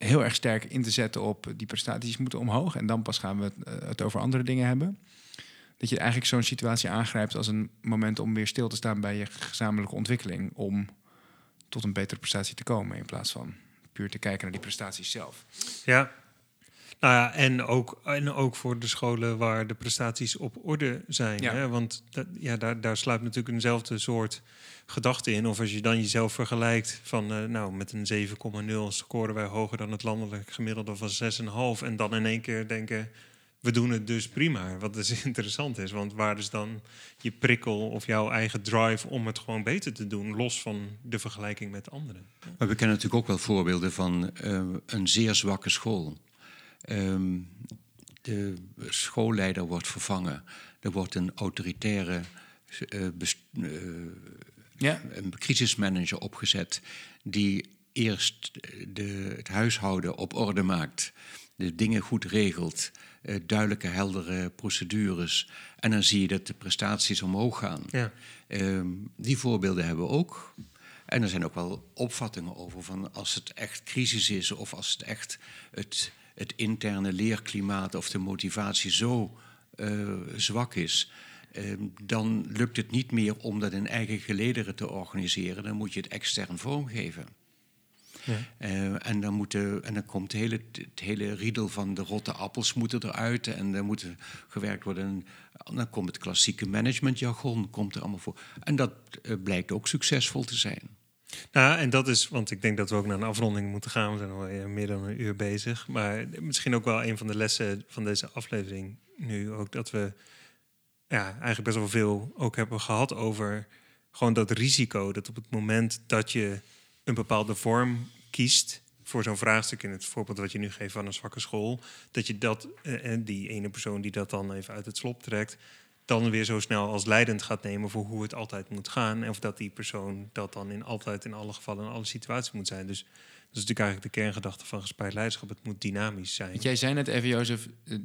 heel erg sterk in te zetten op die prestaties moeten omhoog. En dan pas gaan we het, eh, het over andere dingen hebben. Dat je eigenlijk zo'n situatie aangrijpt als een moment om weer stil te staan bij je gezamenlijke ontwikkeling. Om tot een betere prestatie te komen. In plaats van puur te kijken naar die prestaties zelf. Ja, nou ja, en ook, en ook voor de scholen waar de prestaties op orde zijn. Ja. Hè? Want dat, ja, daar, daar sluipt natuurlijk eenzelfde soort gedachte in. Of als je dan jezelf vergelijkt van, uh, nou, met een 7,0 scoren wij hoger dan het landelijk gemiddelde van 6,5. En dan in één keer denken, we doen het dus prima. Wat dus [LAUGHS] interessant is, want waar is dan je prikkel of jouw eigen drive om het gewoon beter te doen, los van de vergelijking met anderen? Maar we kennen natuurlijk ook wel voorbeelden van uh, een zeer zwakke school. Um, de schoolleider wordt vervangen. Er wordt een autoritaire uh, ja. een crisismanager opgezet die eerst de, het huishouden op orde maakt, de dingen goed regelt, uh, duidelijke, heldere procedures. En dan zie je dat de prestaties omhoog gaan. Ja. Uh, die voorbeelden hebben we ook. En er zijn ook wel opvattingen over van als het echt crisis is of als het echt het, het interne leerklimaat of de motivatie zo uh, zwak is Ehm, dan lukt het niet meer om dat in eigen gelederen te organiseren. Dan moet je het extern vormgeven. Ja. Uh, en, dan moet en dan komt het hele, het hele riedel van de rotte appels moeten eruit. En dan moet gewerkt worden. En dan komt het klassieke managementjargon komt er allemaal voor. En dat uh, blijkt ook succesvol te zijn. Nou, en dat is, want ik denk dat we ook naar een afronding moeten gaan. We zijn al meer dan een uur bezig. Maar misschien ook wel een van de lessen van deze aflevering nu ook dat we ja, eigenlijk best wel veel ook hebben gehad over gewoon dat risico. Dat op het moment dat je een bepaalde vorm kiest voor zo'n vraagstuk, in het voorbeeld wat je nu geeft van een zwakke school, dat je dat, en eh, die ene persoon die dat dan even uit het slop trekt, dan weer zo snel als leidend gaat nemen voor hoe het altijd moet gaan. En of dat die persoon dat dan in altijd in alle gevallen in alle situaties moet zijn. Dus dat is natuurlijk eigenlijk de kerngedachte van gespreid leiderschap. Het moet dynamisch zijn. Jij zei net even, Jozef, uh,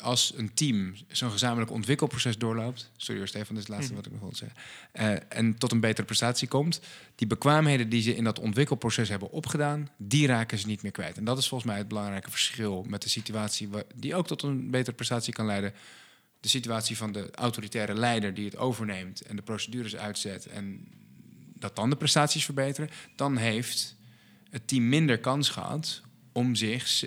als een team zo'n gezamenlijk ontwikkelproces doorloopt... Sorry Stefan, dit is het laatste hm. wat ik nog wil zeggen. Uh, en tot een betere prestatie komt... die bekwaamheden die ze in dat ontwikkelproces hebben opgedaan... die raken ze niet meer kwijt. En dat is volgens mij het belangrijke verschil met de situatie... die ook tot een betere prestatie kan leiden... De situatie van de autoritaire leider die het overneemt en de procedures uitzet en dat dan de prestaties verbeteren, dan heeft het team minder kans gehad om zich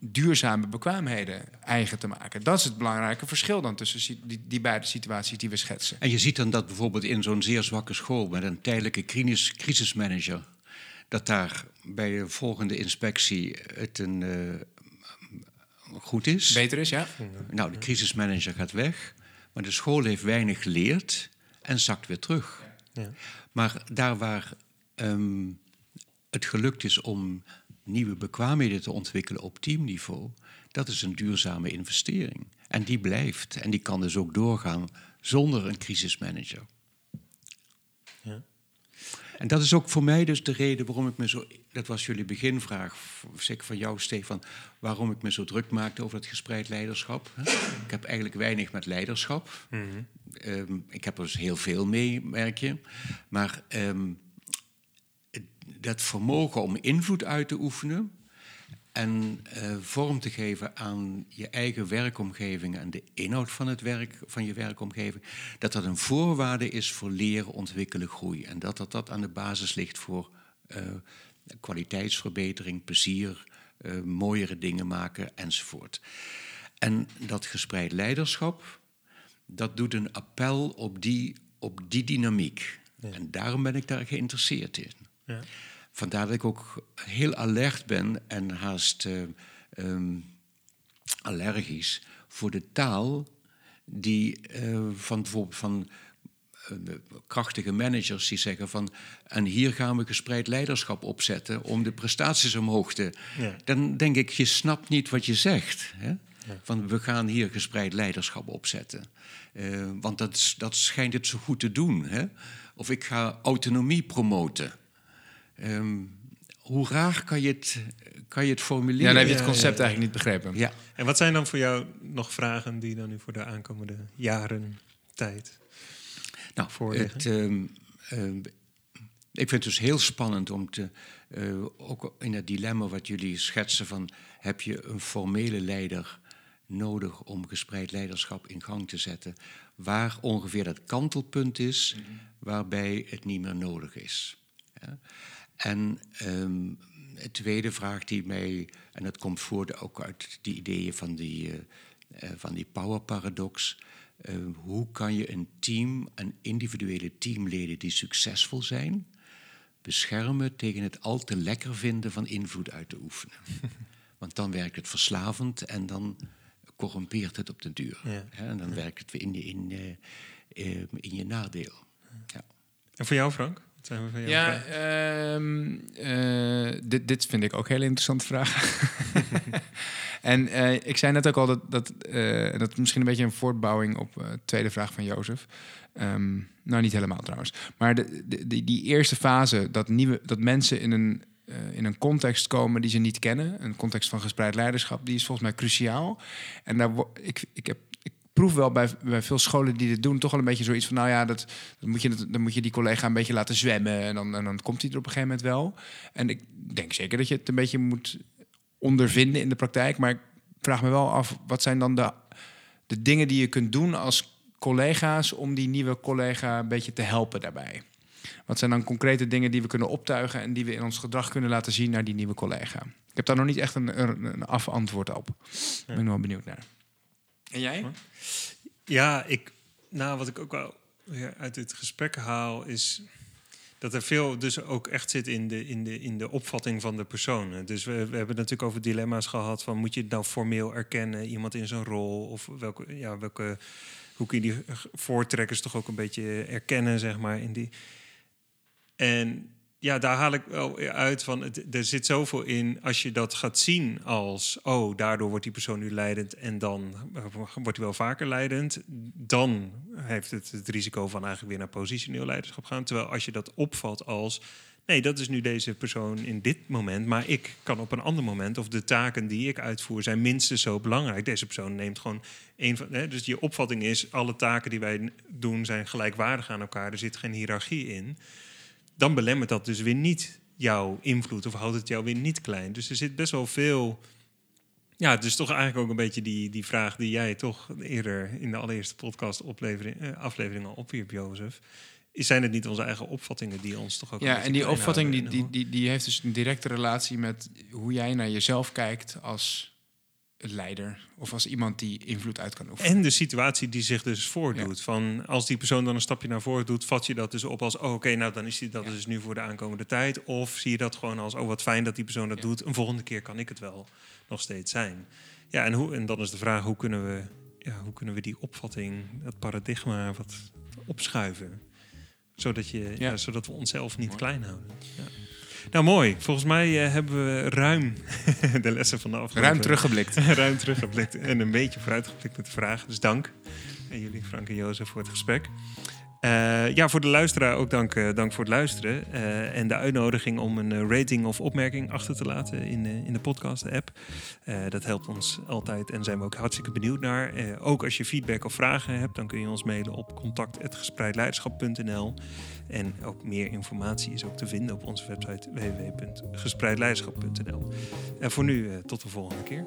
duurzame bekwaamheden eigen te maken. Dat is het belangrijke verschil dan tussen die, die, beide situaties die we schetsen. En je ziet dan dat bijvoorbeeld in zo'n zeer zwakke school met een tijdelijke crisis, crisismanager, dat daar bij de volgende inspectie het een uh, goed is. Beter is, ja. Nou, de crisismanager gaat weg, maar de school heeft weinig geleerd en zakt weer terug. Ja. Maar daar waar ehm, het gelukt is om nieuwe bekwaamheden te ontwikkelen op teamniveau, dat is een duurzame investering. En die blijft en die kan dus ook doorgaan zonder een crisismanager. Ja. En dat is ook voor mij dus de reden waarom ik me zo... Dat was jullie beginvraag, zeker van jou, Stefan... waarom ik me zo druk maakte over het gespreid leiderschap. Ik heb eigenlijk weinig met leiderschap. Ehm, ik heb er dus heel veel mee, merk je. Maar ehm, dat vermogen om invloed uit te oefenen... en eh, vorm te geven aan je eigen werkomgeving... en de inhoud van, het werk, van je werkomgeving... dat dat een voorwaarde is voor leren, ontwikkelen, groei. En dat dat, dat aan de basis ligt voor eh, kwaliteitsverbetering, plezier... eh, mooiere dingen maken enzovoort. En dat gespreid leiderschap, dat doet een appel op die, op die dynamiek. En daarom ben ik daar geïnteresseerd in. Ja. Vandaar dat ik ook heel alert ben en haast eh, ehm, allergisch voor de taal die eh, van bijvoorbeeld van krachtige managers die zeggen van en hier gaan we gespreid leiderschap opzetten om de prestaties omhoog te. Ja. Dan denk ik, je snapt niet wat je zegt. Hè? Van we gaan hier gespreid leiderschap opzetten. Eh, want dat, is- dat schijnt het zo goed te doen. Hè? Of ik ga autonomie promoten. Ehm, hoe raar kan je het, kan je het formuleren? Ja, dan heb je het concept ja, ja. eigenlijk niet begrepen. Ja. En wat zijn dan voor jou nog vragen die dan nu voor de aankomende jaren tijd? Nou, voorleggen? het, ehm, ehm, ik vind het dus heel spannend om te, eh, ook in het dilemma wat jullie schetsen van heb je een formele leider nodig om gespreid leiderschap in gang te zetten, waar ongeveer dat kantelpunt is waarbij het niet meer nodig is. Ja? En ehm, de tweede vraag die mij, en dat komt voort ook uit die ideeën van die, eh, van die power paradox. Eh, hoe kan je een team en individuele teamleden die succesvol zijn, beschermen tegen het al te lekker vinden van invloed uit te oefenen? [LAUGHS] Want dan werkt het verslavend en dan corrumpeert het op de duur. Ja. Hè, En dan werkt het weer in, je- in, eh, eh, in je nadeel. Ja. En voor jou, Frank? Wat zijn we van jou? Ja, ehm, eh, dit, dit vind ik ook een hele interessante vraag. [LAUGHS] en eh, ik zei net ook al dat, dat, eh, dat is misschien een beetje een voortbouwing op de tweede vraag van Jozef. Ehm, nou, niet helemaal trouwens. Maar de, de, die, die eerste fase, dat, nieuwe, dat mensen in een, in een context komen die ze niet kennen, een context van gespreid leiderschap, die is volgens mij cruciaal. En daar ik, ik heb. Proef wel bij, bij veel scholen die dit doen toch wel een beetje zoiets van... nou ja, dat, moet je, dan moet je die collega een beetje laten zwemmen... en dan, dan komt hij er op een gegeven moment wel. En ik denk zeker dat je het een beetje moet ondervinden in de praktijk. Maar ik vraag me wel af, wat zijn dan de, de dingen die je kunt doen als collega's... om die nieuwe collega een beetje te helpen daarbij? Wat zijn dan concrete dingen die we kunnen optuigen... en die we in ons gedrag kunnen laten zien naar die nieuwe collega? Ik heb daar nog niet echt een, een, een afantwoord op. Ik ben wel benieuwd naar. En jij? Ja, ik, nou, wat ik ook wel weer uit dit gesprek haal, is dat er veel dus ook echt zit in de, in de, in de opvatting van de personen. Dus we, we hebben natuurlijk over dilemma's gehad van moet je het nou formeel erkennen, iemand in zijn rol, of welke, ja, welke, hoe kun je die voortrekkers toch ook een beetje erkennen, zeg maar, in die. En ja, daar haal ik wel uit van, er zit zoveel in als je dat gaat zien als, oh, daardoor wordt die persoon nu leidend en dan eh, wordt hij wel vaker leidend. Dan heeft het het risico van eigenlijk weer naar positioneel leiderschap gaan. Terwijl als je dat opvat als, nee, dat is nu deze persoon in dit moment, maar ik kan op een ander moment, of de taken die ik uitvoer zijn minstens zo belangrijk. Deze persoon neemt gewoon een van, hè, dus je opvatting is, alle taken die wij doen zijn gelijkwaardig aan elkaar, er zit geen hiërarchie in dan belemmert dat dus weer niet jouw invloed of houdt het jou weer niet klein. Dus er zit best wel veel. Ja, dus toch eigenlijk ook een beetje die, die vraag die jij toch eerder in de allereerste podcast eh, aflevering al opwierp, Jozef. Is- Zijn het niet onze eigen opvattingen die ons toch ook. Ja, en die opvatting die, die, die, die heeft dus een directe relatie met hoe jij naar jezelf kijkt als leider of als iemand die invloed uit kan oefenen. En de situatie die zich dus voordoet. Van als die persoon dan een stapje naar voren doet, vat je dat dus op als: oh, oké, nou dan is die, dat Ja. dus nu voor de aankomende tijd. Of zie je dat gewoon als: oh, wat fijn dat die persoon dat Ja. doet. Een volgende keer kan ik het wel nog steeds zijn. Ja, en, hoe, en dan is de vraag, hoe kunnen we, ja, hoe kunnen we die opvatting, dat paradigma wat opschuiven? Zodat, je, zodat we onszelf niet Mooi. klein houden. Nou, mooi. Volgens mij eh, hebben we ruim [LAUGHS] de lessen van de afgelopen... Ruim teruggeblikt. [LAUGHS] ruim teruggeblikt en een beetje vooruitgeblikt met de vragen. Dus dank. En jullie, Frank en Jozef, voor het gesprek. Eh, ja, voor de luisteraar ook dank, eh, dank voor het luisteren. Eh, en de uitnodiging om een rating of opmerking achter te laten in, in de podcast-app. Dat helpt ons altijd en zijn we ook hartstikke benieuwd naar. Ook als je feedback of vragen hebt, dan kun je ons mailen op contact.gespreidleiderschap.nl. En ook meer informatie is ook te vinden op onze website www.gespreidleiderschap.nl. En voor nu, tot de volgende keer.